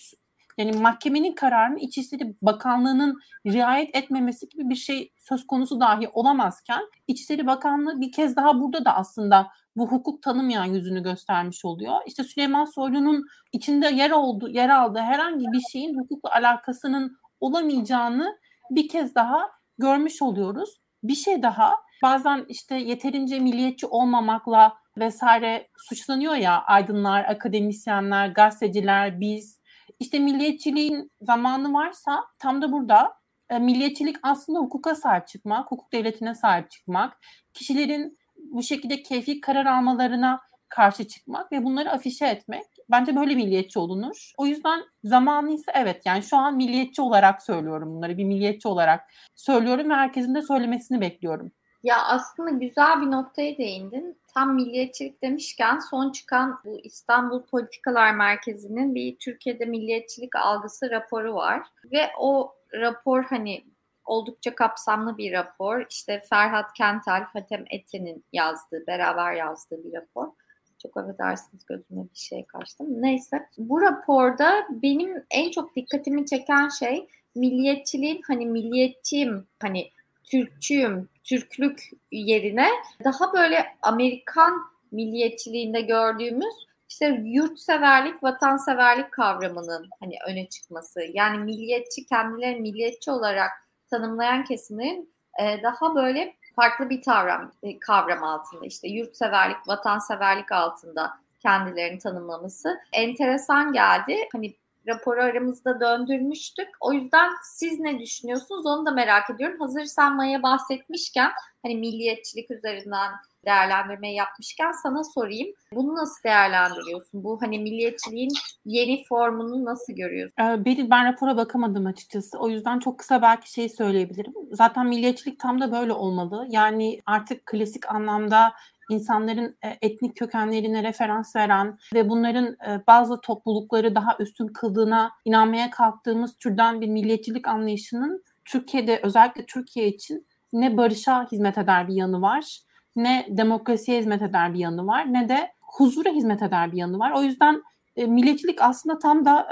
yani mahkemenin kararını İçişleri Bakanlığı'nın riayet etmemesi gibi bir şey söz konusu dahi olamazken İçişleri Bakanlığı bir kez daha burada da aslında bu hukuk tanımayan yüzünü göstermiş oluyor. İşte Süleyman Soylu'nun içinde yer oldu, yer aldığı herhangi bir şeyin hukukla alakasının olamayacağını bir kez daha görmüş oluyoruz. Bir şey daha bazen işte yeterince milliyetçi olmamakla vesaire suçlanıyor ya aydınlar, akademisyenler, gazeteciler, biz. İşte milliyetçiliğin zamanı varsa tam da burada e, milliyetçilik aslında hukuka sahip çıkmak, hukuk devletine sahip çıkmak, kişilerin bu şekilde keyfi karar almalarına karşı çıkmak ve bunları afişe etmek. Bence böyle milliyetçi olunur. O yüzden zamanı evet yani şu an milliyetçi olarak söylüyorum bunları. Bir milliyetçi olarak söylüyorum ve herkesin de söylemesini bekliyorum. Ya aslında güzel bir noktaya değindin. Tam milliyetçilik demişken son çıkan bu İstanbul Politikalar Merkezi'nin bir Türkiye'de milliyetçilik algısı raporu var. Ve o rapor hani oldukça kapsamlı bir rapor. İşte Ferhat Kentel, Hatem Eten'in yazdığı, beraber yazdığı bir rapor. Çok affedersiniz gözüme bir şey kaçtı. Neyse. Bu raporda benim en çok dikkatimi çeken şey milliyetçiliğin hani milliyetçiyim, hani Türkçüyüm, Türklük yerine daha böyle Amerikan milliyetçiliğinde gördüğümüz işte yurtseverlik, vatanseverlik kavramının hani öne çıkması. Yani milliyetçi, kendilerini milliyetçi olarak tanımlayan kesimin e, daha böyle farklı bir kavram, e, kavram altında işte yurtseverlik, vatanseverlik altında kendilerini tanımlaması enteresan geldi. Hani raporu aramızda döndürmüştük. O yüzden siz ne düşünüyorsunuz onu da merak ediyorum. Hazır sen Maya bahsetmişken hani milliyetçilik üzerinden değerlendirmeyi yapmışken sana sorayım. Bunu nasıl değerlendiriyorsun? Bu hani milliyetçiliğin yeni formunu nasıl görüyorsun? Ee, Beril ben rapora bakamadım açıkçası. O yüzden çok kısa belki şey söyleyebilirim. Zaten milliyetçilik tam da böyle olmalı. Yani artık klasik anlamda insanların e, etnik kökenlerine referans veren ve bunların e, bazı toplulukları daha üstün kıldığına inanmaya kalktığımız türden bir milliyetçilik anlayışının Türkiye'de özellikle Türkiye için ne barışa hizmet eder bir yanı var, ne demokrasiye hizmet eder bir yanı var, ne de huzura hizmet eder bir yanı var. O yüzden e, milliyetçilik aslında tam da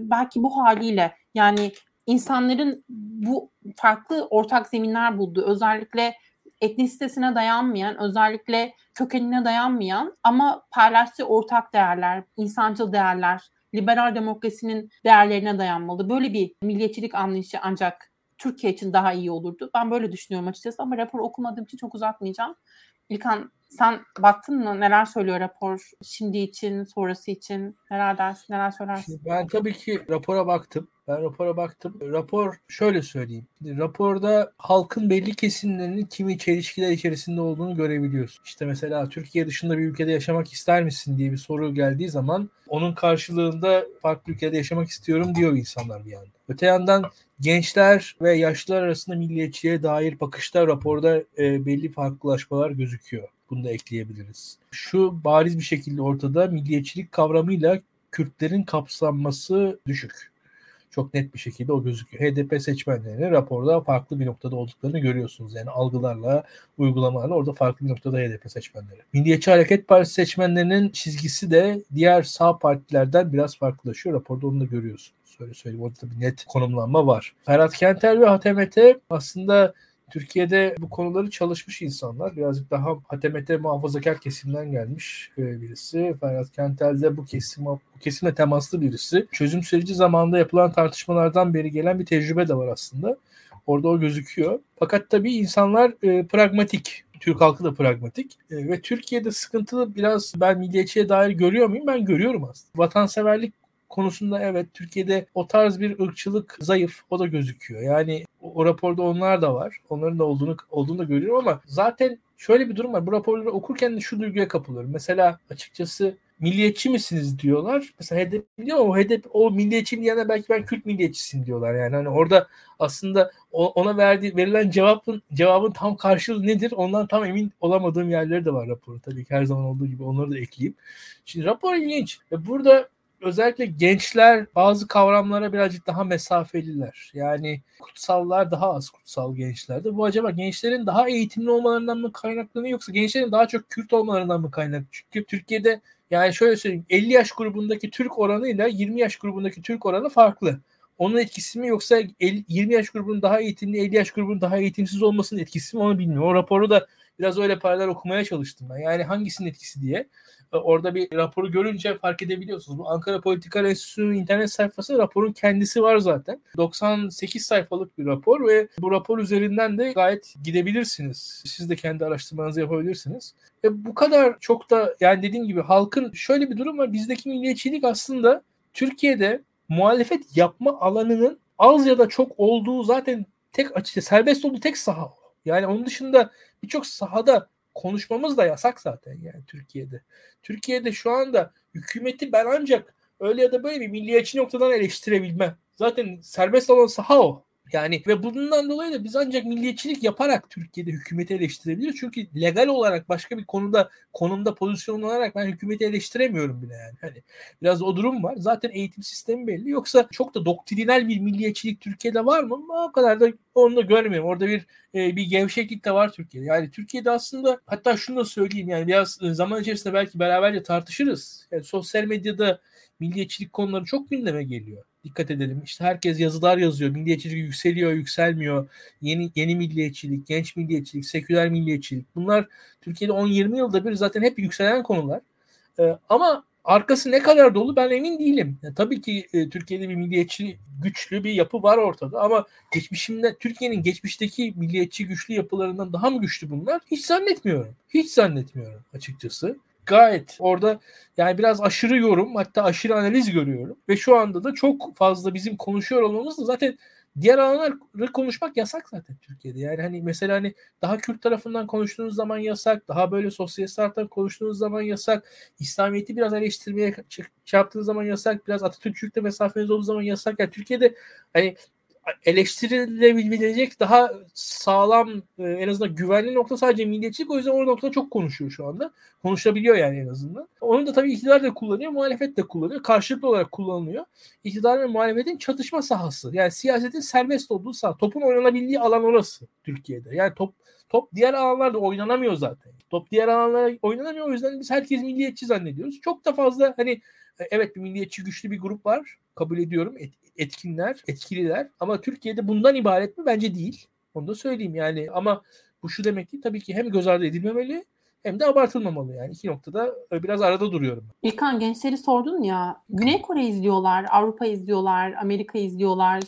belki bu haliyle yani insanların bu farklı ortak zeminler bulduğu özellikle etnisitesine dayanmayan, özellikle kökenine dayanmayan ama paylaştığı ortak değerler, insancıl değerler, liberal demokrasinin değerlerine dayanmalı. Böyle bir milliyetçilik anlayışı ancak Türkiye için daha iyi olurdu. Ben böyle düşünüyorum açıkçası ama rapor okumadığım için çok uzatmayacağım. İlkan sen baktın mı neler söylüyor rapor şimdi için, sonrası için? Neler neler söylersin? Şimdi ben tabii ki rapora baktım. Ben rapora baktım. Rapor şöyle söyleyeyim. Raporda halkın belli kesimlerinin kimi çelişkiler içerisinde olduğunu görebiliyorsun. İşte mesela Türkiye dışında bir ülkede yaşamak ister misin diye bir soru geldiği zaman onun karşılığında farklı ülkede yaşamak istiyorum diyor insanlar bir yandan. Öte yandan gençler ve yaşlılar arasında milliyetçiye dair bakışta raporda e, belli farklılaşmalar gözüküyor. Bunu da ekleyebiliriz. Şu bariz bir şekilde ortada milliyetçilik kavramıyla Kürtlerin kapsanması düşük. Çok net bir şekilde o gözüküyor. HDP seçmenlerinin raporda farklı bir noktada olduklarını görüyorsunuz. Yani algılarla, uygulamalarla orada farklı bir noktada HDP seçmenleri. Milliyetçi Hareket Partisi seçmenlerinin çizgisi de diğer sağ partilerden biraz farklılaşıyor. Raporda onu da görüyorsunuz. Öyle söyleyeyim. Orada bir net konumlanma var. Ferhat Kentel ve HTMT aslında Türkiye'de bu konuları çalışmış insanlar. Birazcık daha hatemete muhafazakar kesimden gelmiş e, birisi. Ferhat Kentel de bu kesim bu kesimle temaslı birisi. Çözüm süreci zamanında yapılan tartışmalardan beri gelen bir tecrübe de var aslında. Orada o gözüküyor. Fakat tabii insanlar e, pragmatik. Türk halkı da pragmatik. E, ve Türkiye'de sıkıntılı biraz ben milliyetçiye dair görüyor muyum? Ben görüyorum aslında. Vatanseverlik konusunda evet Türkiye'de o tarz bir ırkçılık zayıf o da gözüküyor. Yani o, raporda onlar da var. Onların da olduğunu olduğunu da görüyorum ama zaten şöyle bir durum var. Bu raporları okurken de şu duyguya kapılıyorum. Mesela açıkçası milliyetçi misiniz diyorlar. Mesela HDP diyor ama o HDP o milliyetçi diyene belki ben Kürt milliyetçisin diyorlar yani. Hani orada aslında ona verdiği verilen cevabın cevabın tam karşılığı nedir? Ondan tam emin olamadığım yerleri de var raporun. Tabii ki her zaman olduğu gibi onları da ekleyeyim. Şimdi rapor ilginç. Ve burada özellikle gençler bazı kavramlara birazcık daha mesafeliler. Yani kutsallar daha az kutsal gençlerde. Bu acaba gençlerin daha eğitimli olmalarından mı kaynaklanıyor yoksa gençlerin daha çok Kürt olmalarından mı kaynaklı? Çünkü Türkiye'de yani şöyle söyleyeyim 50 yaş grubundaki Türk oranıyla 20 yaş grubundaki Türk oranı farklı. Onun etkisi mi yoksa 20 yaş grubunun daha eğitimli 50 yaş grubunun daha eğitimsiz olmasının etkisi mi onu bilmiyorum. O raporu da biraz öyle paralel okumaya çalıştım ben. Yani hangisinin etkisi diye. E, orada bir raporu görünce fark edebiliyorsunuz. Bu Ankara Politika Enstitüsü'nün internet sayfası raporun kendisi var zaten. 98 sayfalık bir rapor ve bu rapor üzerinden de gayet gidebilirsiniz. Siz de kendi araştırmanızı yapabilirsiniz. Ve bu kadar çok da yani dediğim gibi halkın şöyle bir durum var. Bizdeki milliyetçilik aslında Türkiye'de muhalefet yapma alanının az ya da çok olduğu zaten tek açıkça serbest olduğu tek saha. Yani onun dışında birçok sahada konuşmamız da yasak zaten yani Türkiye'de. Türkiye'de şu anda hükümeti ben ancak öyle ya da böyle bir milliyetçi noktadan eleştirebilmem. Zaten serbest olan saha o. Yani ve bundan dolayı da biz ancak milliyetçilik yaparak Türkiye'de hükümeti eleştirebiliriz. Çünkü legal olarak başka bir konuda konumda pozisyonlanarak ben hükümeti eleştiremiyorum bile yani. Hani biraz o durum var. Zaten eğitim sistemi belli. Yoksa çok da doktrinal bir milliyetçilik Türkiye'de var mı? O kadar da onu da görmüyorum. Orada bir e, bir gevşeklik de var Türkiye'de. Yani Türkiye'de aslında hatta şunu da söyleyeyim yani biraz e, zaman içerisinde belki beraberce tartışırız. Yani sosyal medyada milliyetçilik konuları çok gündeme geliyor dikkat edelim. İşte herkes yazılar yazıyor. Milliyetçilik yükseliyor, yükselmiyor. Yeni yeni milliyetçilik, genç milliyetçilik, seküler milliyetçilik. Bunlar Türkiye'de 10-20 yılda bir zaten hep yükselen konular. Ee, ama arkası ne kadar dolu ben emin değilim. Yani tabii ki e, Türkiye'de bir milliyetçi güçlü bir yapı var ortada ama geçmişinde Türkiye'nin geçmişteki milliyetçi güçlü yapılarından daha mı güçlü bunlar? Hiç zannetmiyorum. Hiç zannetmiyorum açıkçası gayet orada yani biraz aşırı yorum hatta aşırı analiz görüyorum. Ve şu anda da çok fazla bizim konuşuyor olmamız da zaten diğer alanları konuşmak yasak zaten Türkiye'de. Yani hani mesela hani daha Kürt tarafından konuştuğunuz zaman yasak, daha böyle sosyalist taraftan konuştuğunuz zaman yasak, İslamiyet'i biraz eleştirmeye yaptığınız zaman yasak, biraz Atatürkçülükle mesafeniz olduğu zaman yasak. Yani Türkiye'de hani eleştirilebilecek daha sağlam e, en azından güvenli nokta sadece milliyetçilik. O yüzden o noktada çok konuşuyor şu anda. Konuşabiliyor yani en azından. Onu da tabii iktidar da kullanıyor, muhalefet de kullanıyor. Karşılıklı olarak kullanılıyor. İktidar ve muhalefetin çatışma sahası. Yani siyasetin serbest olduğu saha. Topun oynanabildiği alan orası Türkiye'de. Yani top top diğer alanlarda oynanamıyor zaten. Top diğer alanlarda oynanamıyor. O yüzden biz herkes milliyetçi zannediyoruz. Çok da fazla hani e, evet bir milliyetçi güçlü bir grup var. Kabul ediyorum. Etkinler, etkililer. Ama Türkiye'de bundan ibaret mi? Bence değil. Onu da söyleyeyim yani. Ama bu şu demek ki tabii ki hem göz ardı edilmemeli hem de abartılmamalı yani. iki noktada biraz arada duruyorum. İlkan gençleri sordun ya. Güney Kore izliyorlar, Avrupa izliyorlar, Amerika izliyorlar.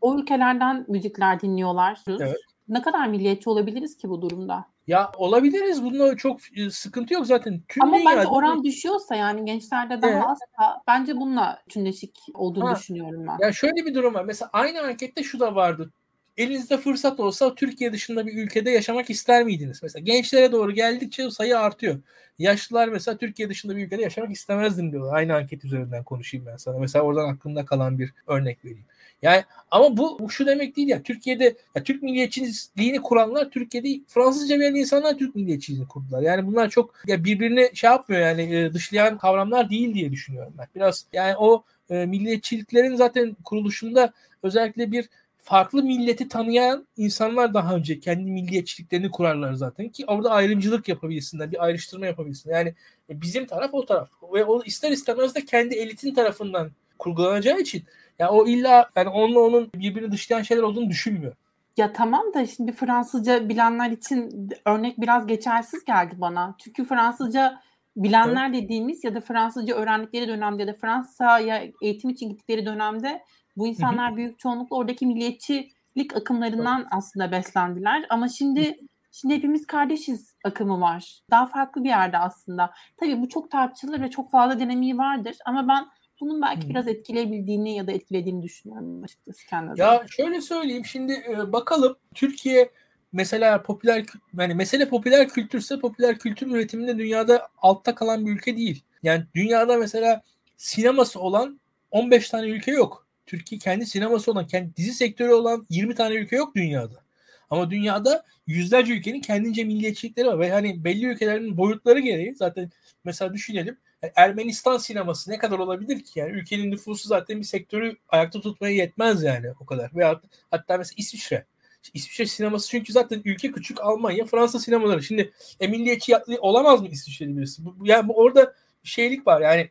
O ülkelerden müzikler dinliyorlar. Evet. Ne kadar milliyetçi olabiliriz ki bu durumda? Ya olabiliriz. Bunda çok e, sıkıntı yok zaten. Tüm Ama bence oran düşüyorsa yani gençlerde daha evet. azsa bence bununla tümleşik olduğunu ha. düşünüyorum ben. Ya şöyle bir durum var. Mesela aynı ankette şu da vardı. Elinizde fırsat olsa Türkiye dışında bir ülkede yaşamak ister miydiniz? Mesela gençlere doğru geldikçe sayı artıyor. Yaşlılar mesela Türkiye dışında bir ülkede yaşamak istemezdim diyorlar. Aynı anket üzerinden konuşayım ben sana. Mesela oradan aklımda kalan bir örnek vereyim. Yani ama bu, bu şu demek değil ya. Türkiye'de ya Türk milliyetçiliğini kuranlar Türkiye'de Fransızca bilen insanlar Türk milliyetçiliğini kurdular. Yani bunlar çok ya birbirini şey yapmıyor yani e, dışlayan kavramlar değil diye düşünüyorum ben. Biraz yani o e, milliyetçiliklerin zaten kuruluşunda özellikle bir farklı milleti tanıyan insanlar daha önce kendi milliyetçiliklerini kurarlar zaten ki orada ayrımcılık yapabilsinler, bir ayrıştırma yapabilsinler. Yani e, bizim taraf o taraf ve o ister istemez de kendi elitin tarafından kurgulanacağı için yani o illa yani onunla onun birbirini dışlayan şeyler olduğunu düşünmüyor. Ya tamam da şimdi Fransızca bilenler için örnek biraz geçersiz geldi bana. Çünkü Fransızca bilenler evet. dediğimiz ya da Fransızca öğrendikleri dönemde ya da Fransa'ya eğitim için gittikleri dönemde bu insanlar Hı-hı. büyük çoğunlukla oradaki milliyetçilik akımlarından evet. aslında beslendiler. Ama şimdi şimdi hepimiz kardeşiz akımı var. Daha farklı bir yerde aslında. Tabii bu çok tartışılır ve çok fazla dinamiği vardır ama ben bunun belki biraz etkileyebildiğini ya da etkilediğini düşünüyorum açıkçası kendi Ya şöyle söyleyeyim şimdi e, bakalım Türkiye mesela popüler yani mesele popüler kültürse popüler kültür üretiminde dünyada altta kalan bir ülke değil. Yani dünyada mesela sineması olan 15 tane ülke yok. Türkiye kendi sineması olan, kendi dizi sektörü olan 20 tane ülke yok dünyada. Ama dünyada yüzlerce ülkenin kendince milliyetçilikleri var ve hani belli ülkelerin boyutları gereği zaten mesela düşünelim Ermenistan sineması ne kadar olabilir ki? Yani ülkenin nüfusu zaten bir sektörü ayakta tutmaya yetmez yani o kadar. Veya hatta mesela İsviçre. İsviçre sineması çünkü zaten ülke küçük Almanya, Fransa sinemaları. Şimdi e, olamaz mı İsviçre'li birisi? Bu, yani bu orada şeylik var yani.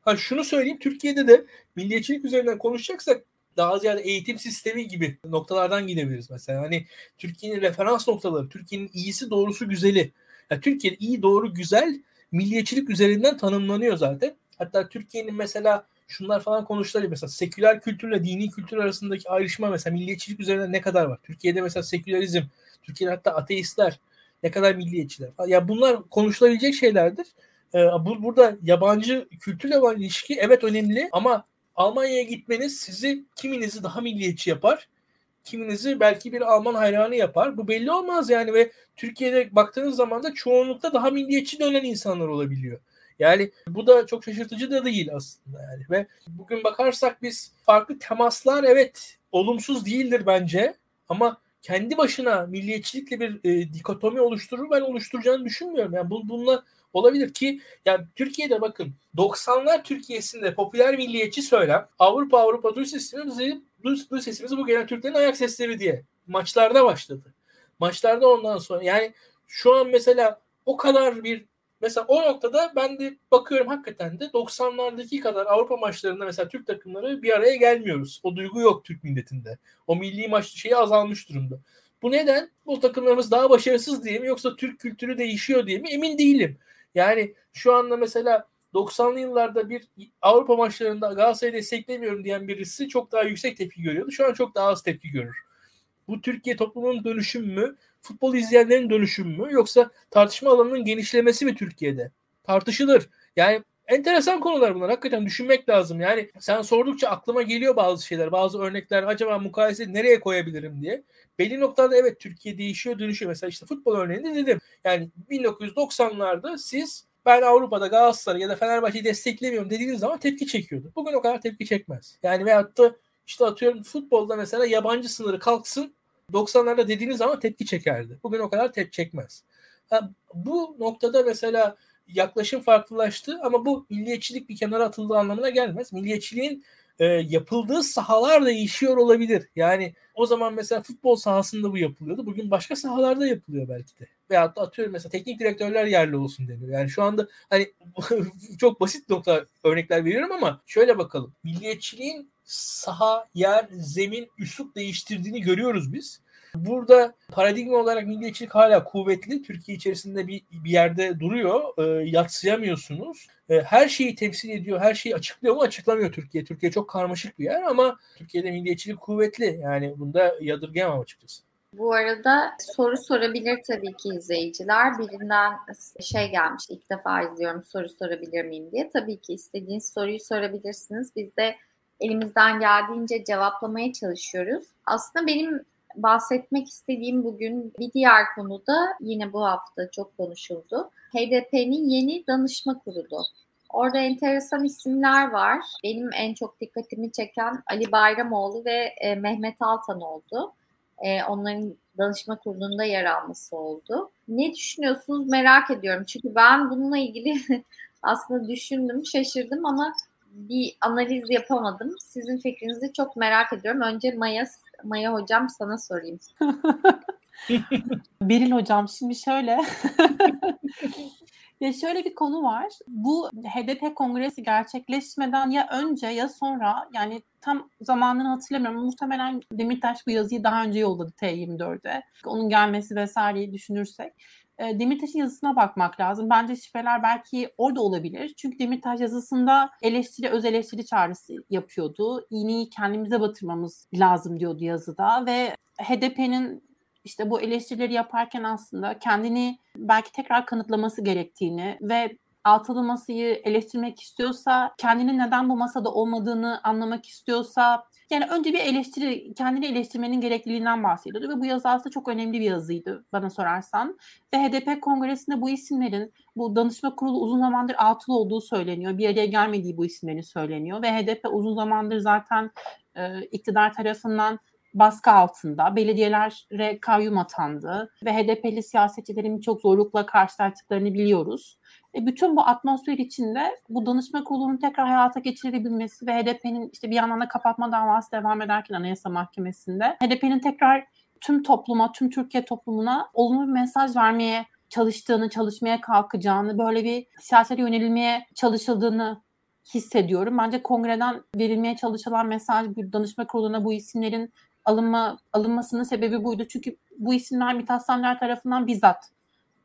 Ha şunu söyleyeyim Türkiye'de de milliyetçilik üzerinden konuşacaksak daha ziyade eğitim sistemi gibi noktalardan gidebiliriz mesela. Hani Türkiye'nin referans noktaları, Türkiye'nin iyisi doğrusu güzeli. Yani Türkiye'de iyi doğru güzel milliyetçilik üzerinden tanımlanıyor zaten. Hatta Türkiye'nin mesela şunlar falan konuşulur mesela seküler kültürle dini kültür arasındaki ayrışma mesela milliyetçilik üzerinden ne kadar var? Türkiye'de mesela sekülerizm, Türkiye'de hatta ateistler ne kadar milliyetçiler. Ya bunlar konuşulabilecek şeylerdir. Ee, bu, burada yabancı kültürle olan ilişki evet önemli ama Almanya'ya gitmeniz sizi kiminizi daha milliyetçi yapar kiminizi belki bir Alman hayranı yapar. Bu belli olmaz yani ve Türkiye'de baktığınız zaman da çoğunlukta daha milliyetçi dönen insanlar olabiliyor. Yani bu da çok şaşırtıcı da değil aslında yani ve bugün bakarsak biz farklı temaslar evet olumsuz değildir bence ama kendi başına milliyetçilikle bir e, dikotomi oluşturur ben oluşturacağını düşünmüyorum. Yani bu, bununla olabilir ki yani Türkiye'de bakın 90'lar Türkiye'sinde popüler milliyetçi söylem Avrupa Avrupa duy sesini duy sesimizi bu gelen Türklerin ayak sesleri diye maçlarda başladı. Maçlarda ondan sonra yani şu an mesela o kadar bir mesela o noktada ben de bakıyorum hakikaten de 90'lardaki kadar Avrupa maçlarında mesela Türk takımları bir araya gelmiyoruz. O duygu yok Türk milletinde. O milli maç şeyi azalmış durumda. Bu neden? Bu takımlarımız daha başarısız diye mi yoksa Türk kültürü değişiyor diye mi emin değilim. Yani şu anda mesela 90'lı yıllarda bir Avrupa maçlarında Galatasaray'ı desteklemiyorum diyen birisi çok daha yüksek tepki görüyordu. Şu an çok daha az tepki görür. Bu Türkiye toplumunun dönüşüm mü? Futbol izleyenlerin dönüşüm mü? Yoksa tartışma alanının genişlemesi mi Türkiye'de? Tartışılır. Yani enteresan konular bunlar. Hakikaten düşünmek lazım. Yani sen sordukça aklıma geliyor bazı şeyler, bazı örnekler. Acaba mukayese nereye koyabilirim diye. Belli noktada evet Türkiye değişiyor, dönüşüyor. Mesela işte futbol örneğinde dedim. Yani 1990'larda siz ben Avrupa'da Galatasaray ya da Fenerbahçe'yi desteklemiyorum dediğiniz zaman tepki çekiyordu. Bugün o kadar tepki çekmez. Yani veyahut da işte atıyorum futbolda mesela yabancı sınırı kalksın 90'larda dediğiniz zaman tepki çekerdi. Bugün o kadar tepki çekmez. Ha, bu noktada mesela yaklaşım farklılaştı ama bu milliyetçilik bir kenara atıldığı anlamına gelmez. Milliyetçiliğin e, yapıldığı sahalar değişiyor olabilir. Yani o zaman mesela futbol sahasında bu yapılıyordu. Bugün başka sahalarda yapılıyor belki de. Veyahut da atıyorum mesela teknik direktörler yerli olsun deniyor. Yani şu anda hani *laughs* çok basit nokta örnekler veriyorum ama şöyle bakalım. Milliyetçiliğin saha, yer, zemin, üslup değiştirdiğini görüyoruz biz. Burada paradigma olarak milliyetçilik hala kuvvetli. Türkiye içerisinde bir, bir yerde duruyor. E, yatsıyamıyorsunuz. E, her şeyi temsil ediyor, her şeyi açıklıyor mu açıklamıyor Türkiye. Türkiye çok karmaşık bir yer ama Türkiye'de milliyetçilik kuvvetli. Yani bunda yadırgayamam açıkçası. Bu arada soru sorabilir tabii ki izleyiciler. Birinden şey gelmiş ilk defa izliyorum soru sorabilir miyim diye. Tabii ki istediğiniz soruyu sorabilirsiniz. Biz de elimizden geldiğince cevaplamaya çalışıyoruz. Aslında benim bahsetmek istediğim bugün bir diğer konuda yine bu hafta çok konuşuldu. HDP'nin yeni danışma kurulu. Orada enteresan isimler var. Benim en çok dikkatimi çeken Ali Bayramoğlu ve e, Mehmet Altan oldu. E, onların danışma kurulunda yer alması oldu. Ne düşünüyorsunuz merak ediyorum. Çünkü ben bununla ilgili *laughs* aslında düşündüm, şaşırdım ama bir analiz yapamadım. Sizin fikrinizi çok merak ediyorum. Önce Maya Maya hocam sana sorayım. *laughs* *laughs* Beril hocam şimdi şöyle *laughs* Ya şöyle bir konu var. Bu HDP kongresi gerçekleşmeden ya önce ya sonra yani tam zamanını hatırlamıyorum. Muhtemelen Demirtaş bu yazıyı daha önce yolladı T24'e. Onun gelmesi vesaireyi düşünürsek. E, Demirtaş'ın yazısına bakmak lazım. Bence şifreler belki orada olabilir. Çünkü Demirtaş yazısında eleştiri, öz eleştiri çağrısı yapıyordu. İğneyi kendimize batırmamız lazım diyordu yazıda ve HDP'nin işte bu eleştirileri yaparken aslında kendini belki tekrar kanıtlaması gerektiğini ve altılı masayı eleştirmek istiyorsa, kendinin neden bu masada olmadığını anlamak istiyorsa, yani önce bir eleştiri, kendini eleştirmenin gerekliliğinden bahsediyordu ve bu yazı aslında çok önemli bir yazıydı bana sorarsan. Ve HDP kongresinde bu isimlerin, bu danışma kurulu uzun zamandır altılı olduğu söyleniyor. Bir araya gelmediği bu isimlerin söyleniyor ve HDP uzun zamandır zaten e, iktidar tarafından baskı altında. Belediyelere kayyum atandı ve HDP'li siyasetçilerin çok zorlukla karşılaştıklarını biliyoruz. E bütün bu atmosfer içinde bu danışma kurulunun tekrar hayata geçirilebilmesi ve HDP'nin işte bir yandan da kapatma davası devam ederken Anayasa Mahkemesi'nde HDP'nin tekrar tüm topluma, tüm Türkiye toplumuna olumlu bir mesaj vermeye çalıştığını, çalışmaya kalkacağını, böyle bir siyasete yönelilmeye çalışıldığını hissediyorum. Bence kongreden verilmeye çalışılan mesaj bir danışma kuruluna bu isimlerin alınma alınmasının sebebi buydu. Çünkü bu isimler Mithat Sancar tarafından bizzat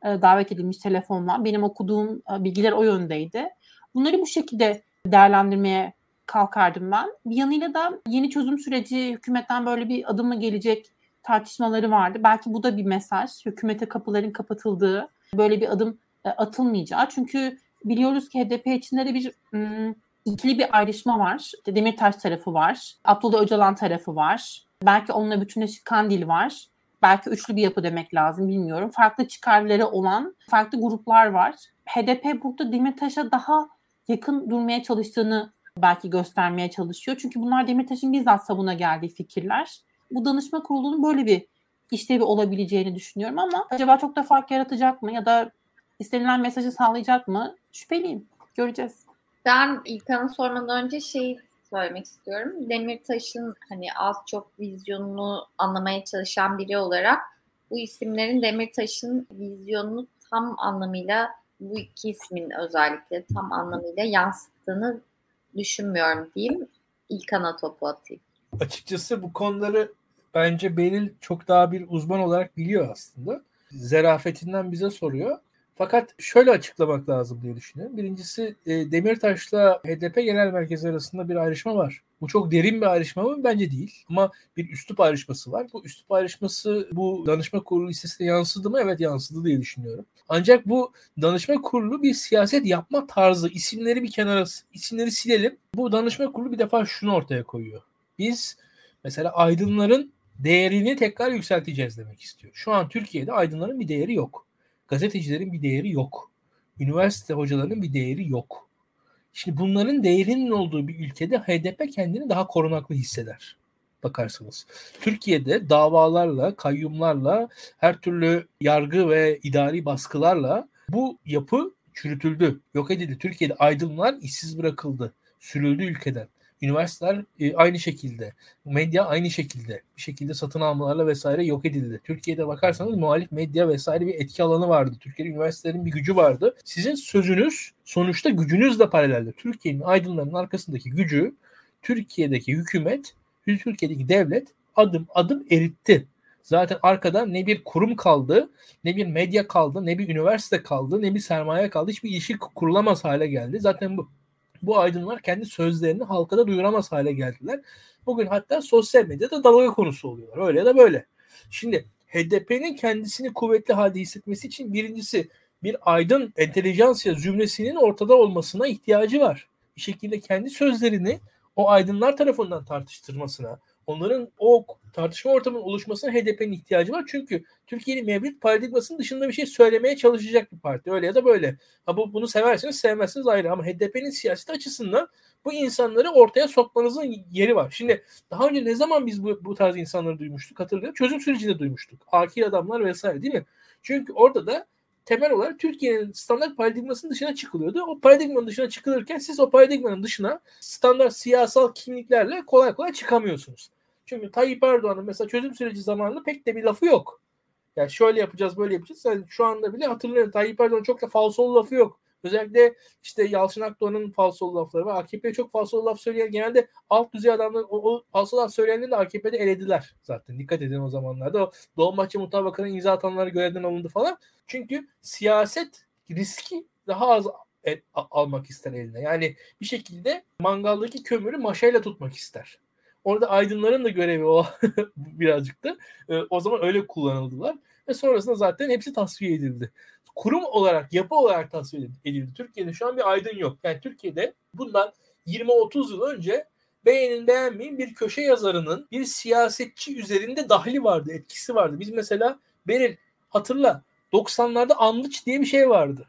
davet edilmiş telefonla. Benim okuduğum e, bilgiler o yöndeydi. Bunları bu şekilde değerlendirmeye kalkardım ben. Bir yanıyla da yeni çözüm süreci hükümetten böyle bir adım mı gelecek tartışmaları vardı. Belki bu da bir mesaj. Hükümete kapıların kapatıldığı, böyle bir adım e, atılmayacağı. Çünkü biliyoruz ki HDP içinde de bir ım, ikili bir ayrışma var. Demirtaş tarafı var. Abdullah Öcalan tarafı var. Belki onunla bütünleşik Kandil var. Belki üçlü bir yapı demek lazım bilmiyorum. Farklı çıkarları olan farklı gruplar var. HDP burada Demirtaş'a daha yakın durmaya çalıştığını belki göstermeye çalışıyor. Çünkü bunlar Demirtaş'ın bizzat savuna geldiği fikirler. Bu danışma kurulunun böyle bir işlevi olabileceğini düşünüyorum ama acaba çok da fark yaratacak mı ya da istenilen mesajı sağlayacak mı? Şüpheliyim. Göreceğiz. Ben İlkan'a sormadan önce şey söylemek istiyorum. Demirtaş'ın hani az çok vizyonunu anlamaya çalışan biri olarak bu isimlerin Demirtaş'ın vizyonunu tam anlamıyla bu iki ismin özellikle tam anlamıyla yansıttığını düşünmüyorum diyeyim. İlkan'a topu atayım. Açıkçası bu konuları bence Beril çok daha bir uzman olarak biliyor aslında. Zerafetinden bize soruyor. Fakat şöyle açıklamak lazım diye düşünüyorum. Birincisi e, Demirtaş'la HDP Genel Merkezi arasında bir ayrışma var. Bu çok derin bir ayrışma mı? Bence değil. Ama bir üslup ayrışması var. Bu üslup ayrışması bu danışma kurulu listesine yansıdı mı? Evet yansıdı diye düşünüyorum. Ancak bu danışma kurulu bir siyaset yapma tarzı. İsimleri bir kenara, isimleri silelim. Bu danışma kurulu bir defa şunu ortaya koyuyor. Biz mesela aydınların değerini tekrar yükselteceğiz demek istiyor. Şu an Türkiye'de aydınların bir değeri yok. Gazetecilerin bir değeri yok. Üniversite hocalarının bir değeri yok. Şimdi bunların değerinin olduğu bir ülkede HDP kendini daha korunaklı hisseder bakarsanız. Türkiye'de davalarla, kayyumlarla, her türlü yargı ve idari baskılarla bu yapı çürütüldü, yok edildi. Türkiye'de aydınlar işsiz bırakıldı, sürüldü ülkeden. Üniversiteler e, aynı şekilde, medya aynı şekilde bir şekilde satın almalarla vesaire yok edildi. Türkiye'de bakarsanız muhalif medya vesaire bir etki alanı vardı. Türkiye'de üniversitelerin bir gücü vardı. Sizin sözünüz sonuçta gücünüzle paralelde. Türkiye'nin aydınlarının arkasındaki gücü Türkiye'deki hükümet, Türkiye'deki devlet adım adım eritti. Zaten arkada ne bir kurum kaldı, ne bir medya kaldı, ne bir üniversite kaldı, ne bir sermaye kaldı. Hiçbir ilişki kurulamaz hale geldi. Zaten bu bu aydınlar kendi sözlerini halkada duyuramaz hale geldiler. Bugün hatta sosyal medyada dalga konusu oluyorlar. Öyle ya da böyle. Şimdi HDP'nin kendisini kuvvetli halde hissetmesi için birincisi bir aydın entelijansiya zümresinin ortada olmasına ihtiyacı var. Bir şekilde kendi sözlerini o aydınlar tarafından tartıştırmasına, onların o tartışma ortamının oluşmasına HDP'nin ihtiyacı var. Çünkü Türkiye'nin mevcut paradigmasının dışında bir şey söylemeye çalışacak bir parti. Öyle ya da böyle. Ha bu, bunu seversiniz sevmezsiniz ayrı ama HDP'nin siyaseti açısından bu insanları ortaya sokmanızın yeri var. Şimdi daha önce ne zaman biz bu, bu tarz insanları duymuştuk hatırlıyorum. Çözüm sürecinde duymuştuk. Akil adamlar vesaire değil mi? Çünkü orada da temel olarak Türkiye'nin standart paradigmasının dışına çıkılıyordu. O paradigmanın dışına çıkılırken siz o paradigmanın dışına standart siyasal kimliklerle kolay kolay çıkamıyorsunuz. Çünkü Tayyip Erdoğan'ın mesela çözüm süreci zamanında pek de bir lafı yok. Yani şöyle yapacağız böyle yapacağız. Yani şu anda bile hatırlıyorum Tayyip Erdoğan çok da falsolu lafı yok. Özellikle işte Yalçın Akdoğan'ın falsolu lafları var. AKP'ye çok falsolu laf söyleyen genelde alt düzey adamlar o, o falsolu laf söyleyenleri de AKP'de elediler zaten. Dikkat edin o zamanlarda. O Dolmabahçe Mutabakı'nın imza atanları görevden alındı falan. Çünkü siyaset riski daha az el, almak ister eline. Yani bir şekilde mangaldaki kömürü maşayla tutmak ister. Orada aydınların da görevi o *laughs* birazcık da. E, o zaman öyle kullanıldılar. Ve sonrasında zaten hepsi tasfiye edildi. Kurum olarak, yapı olarak tasfiye edildi. Türkiye'de şu an bir aydın yok. Yani Türkiye'de bundan 20-30 yıl önce beğenin beğenmeyin bir köşe yazarının bir siyasetçi üzerinde dahli vardı, etkisi vardı. Biz mesela Beril hatırla 90'larda Anlıç diye bir şey vardı.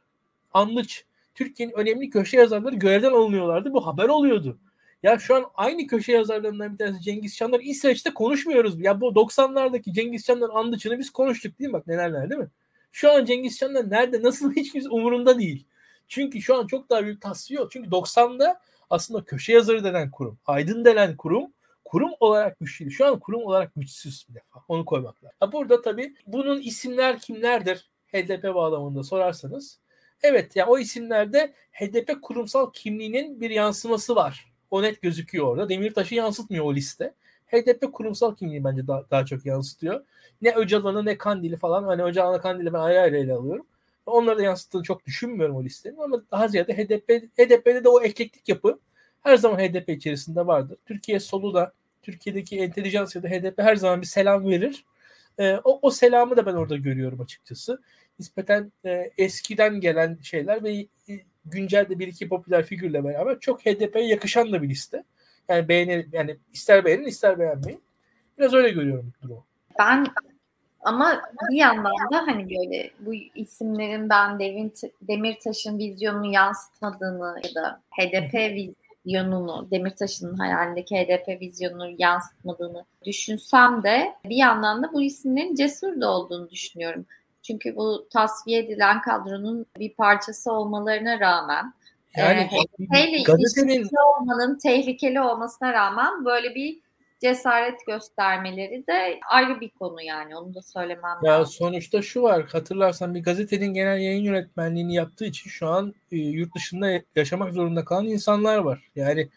Anlıç. Türkiye'nin önemli köşe yazarları görevden alınıyorlardı. Bu haber oluyordu. Ya şu an aynı köşe yazarlarından bir tanesi Cengiz Çanlar İsveç'te konuşmuyoruz. Ya bu 90'lardaki Cengiz Çanlar andıçını biz konuştuk değil mi? Bak neler değil mi? Şu an Cengiz Çanlar nerede nasıl *laughs* hiç kimse umurunda değil. Çünkü şu an çok daha büyük tasfiye yok. Çünkü 90'da aslında köşe yazarı denen kurum, aydın denen kurum kurum olarak güçlüydü. Şu an kurum olarak güçsüz bir defa. Onu koymak lazım. Ha burada tabii bunun isimler kimlerdir? HDP bağlamında sorarsanız. Evet yani o isimlerde HDP kurumsal kimliğinin bir yansıması var. O net gözüküyor orada. Demirtaş'ı yansıtmıyor o liste. HDP kurumsal kimliği bence daha, daha çok yansıtıyor. Ne Öcalan'ı ne Kandil'i falan. Hani Öcalan'ı Kandil'i ben ayrı ayrı ele alıyorum. Onları da yansıttığını çok düşünmüyorum o listenin ama daha ziyade HDP, HDP'de de o eklektik yapı her zaman HDP içerisinde vardır. Türkiye solu da Türkiye'deki entelijansiya da HDP her zaman bir selam verir. E, o, o selamı da ben orada görüyorum açıkçası. Nispeten e, eskiden gelen şeyler ve e, güncelde bir iki popüler figürle beraber çok HDP'ye yakışan da bir liste. Yani beğenir, yani ister beğenin ister beğenmeyin. Biraz öyle görüyorum durumu. Ben ama bir yandan da hani böyle bu isimlerin ben Devin, Demirtaş'ın vizyonunu yansıtmadığını ya da HDP vizyonunu, Demirtaş'ın hayalindeki HDP vizyonunu yansıtmadığını düşünsem de bir yandan da bu isimlerin cesur da olduğunu düşünüyorum. Çünkü bu tasfiye edilen kadronun bir parçası olmalarına rağmen yani e, gazetenin... olmanın tehlikeli olmasına rağmen böyle bir cesaret göstermeleri de ayrı bir konu yani onu da söylemem ya lazım. Sonuçta şu var hatırlarsan bir gazetenin genel yayın yönetmenliğini yaptığı için şu an e, yurt dışında yaşamak zorunda kalan insanlar var. Yani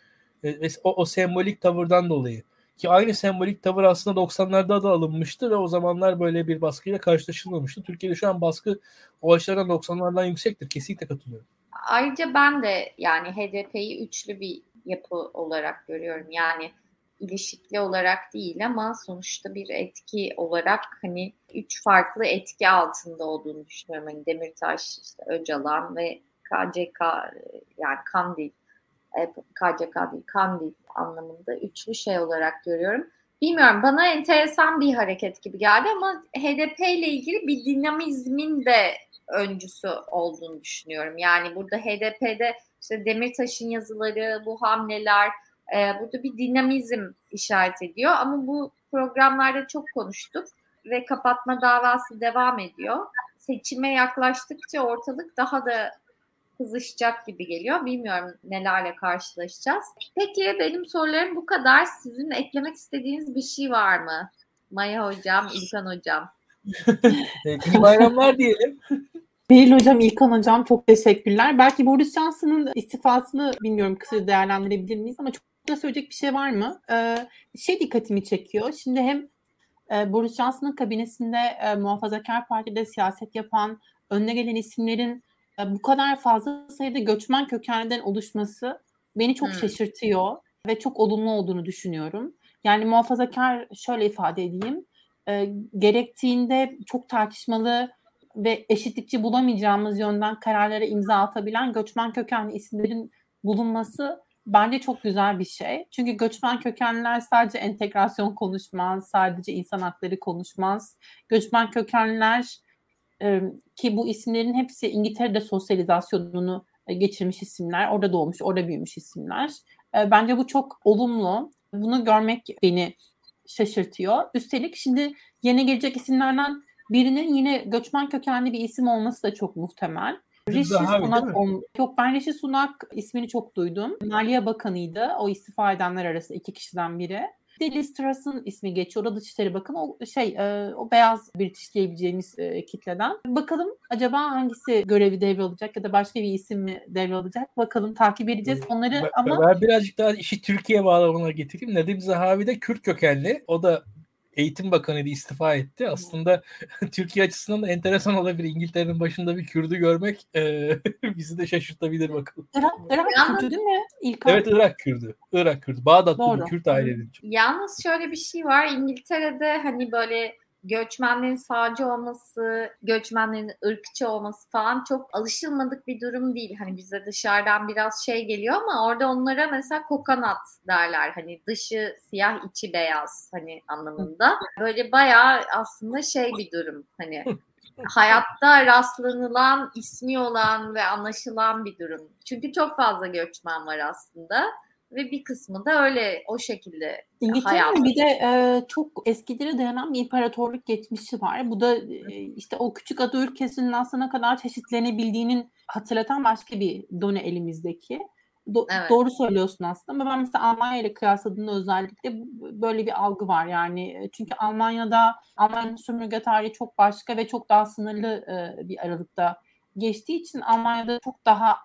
e, o, o sembolik tavırdan dolayı. Ki aynı sembolik tavır aslında 90'larda da alınmıştı ve o zamanlar böyle bir baskıyla karşılaşılmamıştı. Türkiye'de şu an baskı o açılardan 90'lardan yüksektir. Kesinlikle katılıyorum. Ayrıca ben de yani HDP'yi üçlü bir yapı olarak görüyorum. Yani ilişikli olarak değil ama sonuçta bir etki olarak hani üç farklı etki altında olduğunu düşünüyorum. Hani Demirtaş, işte Öcalan ve KCK yani Kandil KCK değil Kandil anlamında üçlü şey olarak görüyorum. Bilmiyorum bana enteresan bir hareket gibi geldi ama HDP ile ilgili bir dinamizmin de öncüsü olduğunu düşünüyorum. Yani burada HDP'de işte Demirtaş'ın yazıları, bu hamleler e, burada bir dinamizm işaret ediyor. Ama bu programlarda çok konuştuk ve kapatma davası devam ediyor. Seçime yaklaştıkça ortalık daha da kızışacak gibi geliyor. Bilmiyorum nelerle karşılaşacağız. Peki benim sorularım bu kadar. Sizin eklemek istediğiniz bir şey var mı? Maya hocam, İlkan hocam. İyi bayramlar diyelim. Beril Hocam, İlkan Hocam çok teşekkürler. Belki Boris Johnson'ın istifasını bilmiyorum kısa değerlendirebilir miyiz ama çok da söyleyecek bir şey var mı? Ee, şey dikkatimi çekiyor. Şimdi hem e, Boris Johnson'ın kabinesinde e, muhafazakar partide siyaset yapan önüne gelen isimlerin bu kadar fazla sayıda göçmen kökeninden oluşması beni çok hmm. şaşırtıyor ve çok olumlu olduğunu düşünüyorum. Yani muhafazakar şöyle ifade edeyim. E, gerektiğinde çok tartışmalı ve eşitlikçi bulamayacağımız yönden kararlara imza atabilen göçmen kökenli isimlerin bulunması bence çok güzel bir şey. Çünkü göçmen kökenliler sadece entegrasyon konuşmaz, sadece insan hakları konuşmaz. Göçmen kökenliler ki bu isimlerin hepsi İngiltere'de sosyalizasyonunu geçirmiş isimler, orada doğmuş, orada büyümüş isimler. Bence bu çok olumlu. Bunu görmek beni şaşırtıyor. Üstelik şimdi yeni gelecek isimlerden birinin yine göçmen kökenli bir isim olması da çok muhtemel. Rishi Sunak on... yok ben Rishi Sunak ismini çok duydum. Maliye Bakanıydı. O istifa edenler arasında iki kişiden biri. Bir de Liz Truss'ın ismi geçiyor. O da Dışişleri Bakanı. O şey e, o beyaz British diyebileceğimiz e, kitleden. Bakalım acaba hangisi görevi devralacak ya da başka bir isim mi devralacak? Bakalım takip edeceğiz onları ben, ama ben birazcık daha işi Türkiye bağlamına getireyim. Nedim Zahavi de Kürt kökenli. O da Eğitim Bakanı'ydı istifa etti. Aslında *laughs* Türkiye açısından da enteresan olabilir. İngiltere'nin başında bir Kürdü görmek e, *laughs* bizi de şaşırtabilir bakalım. Irak, Irak Kürdü değil mi? İlk evet Irak Kürdü. Irak Kürdü. Bağdatlı Doğru. bir Kürt ailenin. Yalnız şöyle bir şey var. İngiltere'de hani böyle göçmenlerin sağcı olması, göçmenlerin ırkçı olması falan çok alışılmadık bir durum değil. Hani bize dışarıdan biraz şey geliyor ama orada onlara mesela kokonat derler. Hani dışı siyah içi beyaz hani anlamında. Böyle bayağı aslında şey bir durum. Hani *laughs* hayatta rastlanılan, ismi olan ve anlaşılan bir durum. Çünkü çok fazla göçmen var aslında ve bir kısmı da öyle o şekilde İngiltere'nin bir de e, çok eskilere dayanan bir imparatorluk geçmişi var. Bu da e, işte o küçük ada ülkesinin aslında ne kadar çeşitlenebildiğinin hatırlatan başka bir done elimizdeki. Do- Evet. Doğru söylüyorsun aslında ama ben mesela Almanya ile kıyasladığımda özellikle böyle bir algı var yani. E, Çünkü Almanya'da Almanya'nın sömürge tarihi çok başka ve çok daha sınırlı e, bir aralıkta geçtiği için Almanya'da çok daha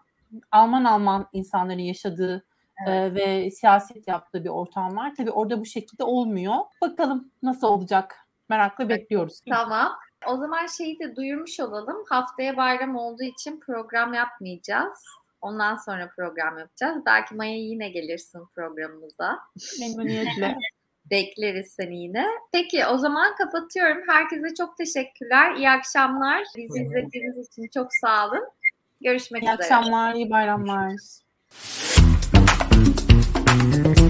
Alman Alman insanların yaşadığı e, ve siyaset yaptığı bir ortam var. Tabii orada bu şekilde olmuyor. Bakalım nasıl olacak? Merakla bekliyoruz. Tamam. O zaman şeyi de duyurmuş olalım. Haftaya bayram olduğu için program yapmayacağız. Ondan sonra program yapacağız. Belki Maya yine gelirsin programımıza. Memnuniyetle. *laughs* Bekleriz seni yine. Peki o zaman kapatıyorum. Herkese çok teşekkürler. İyi akşamlar. Bizi izlediğiniz için çok sağ olun. Görüşmek İyi üzere. akşamlar, iyi bayramlar. Thank you.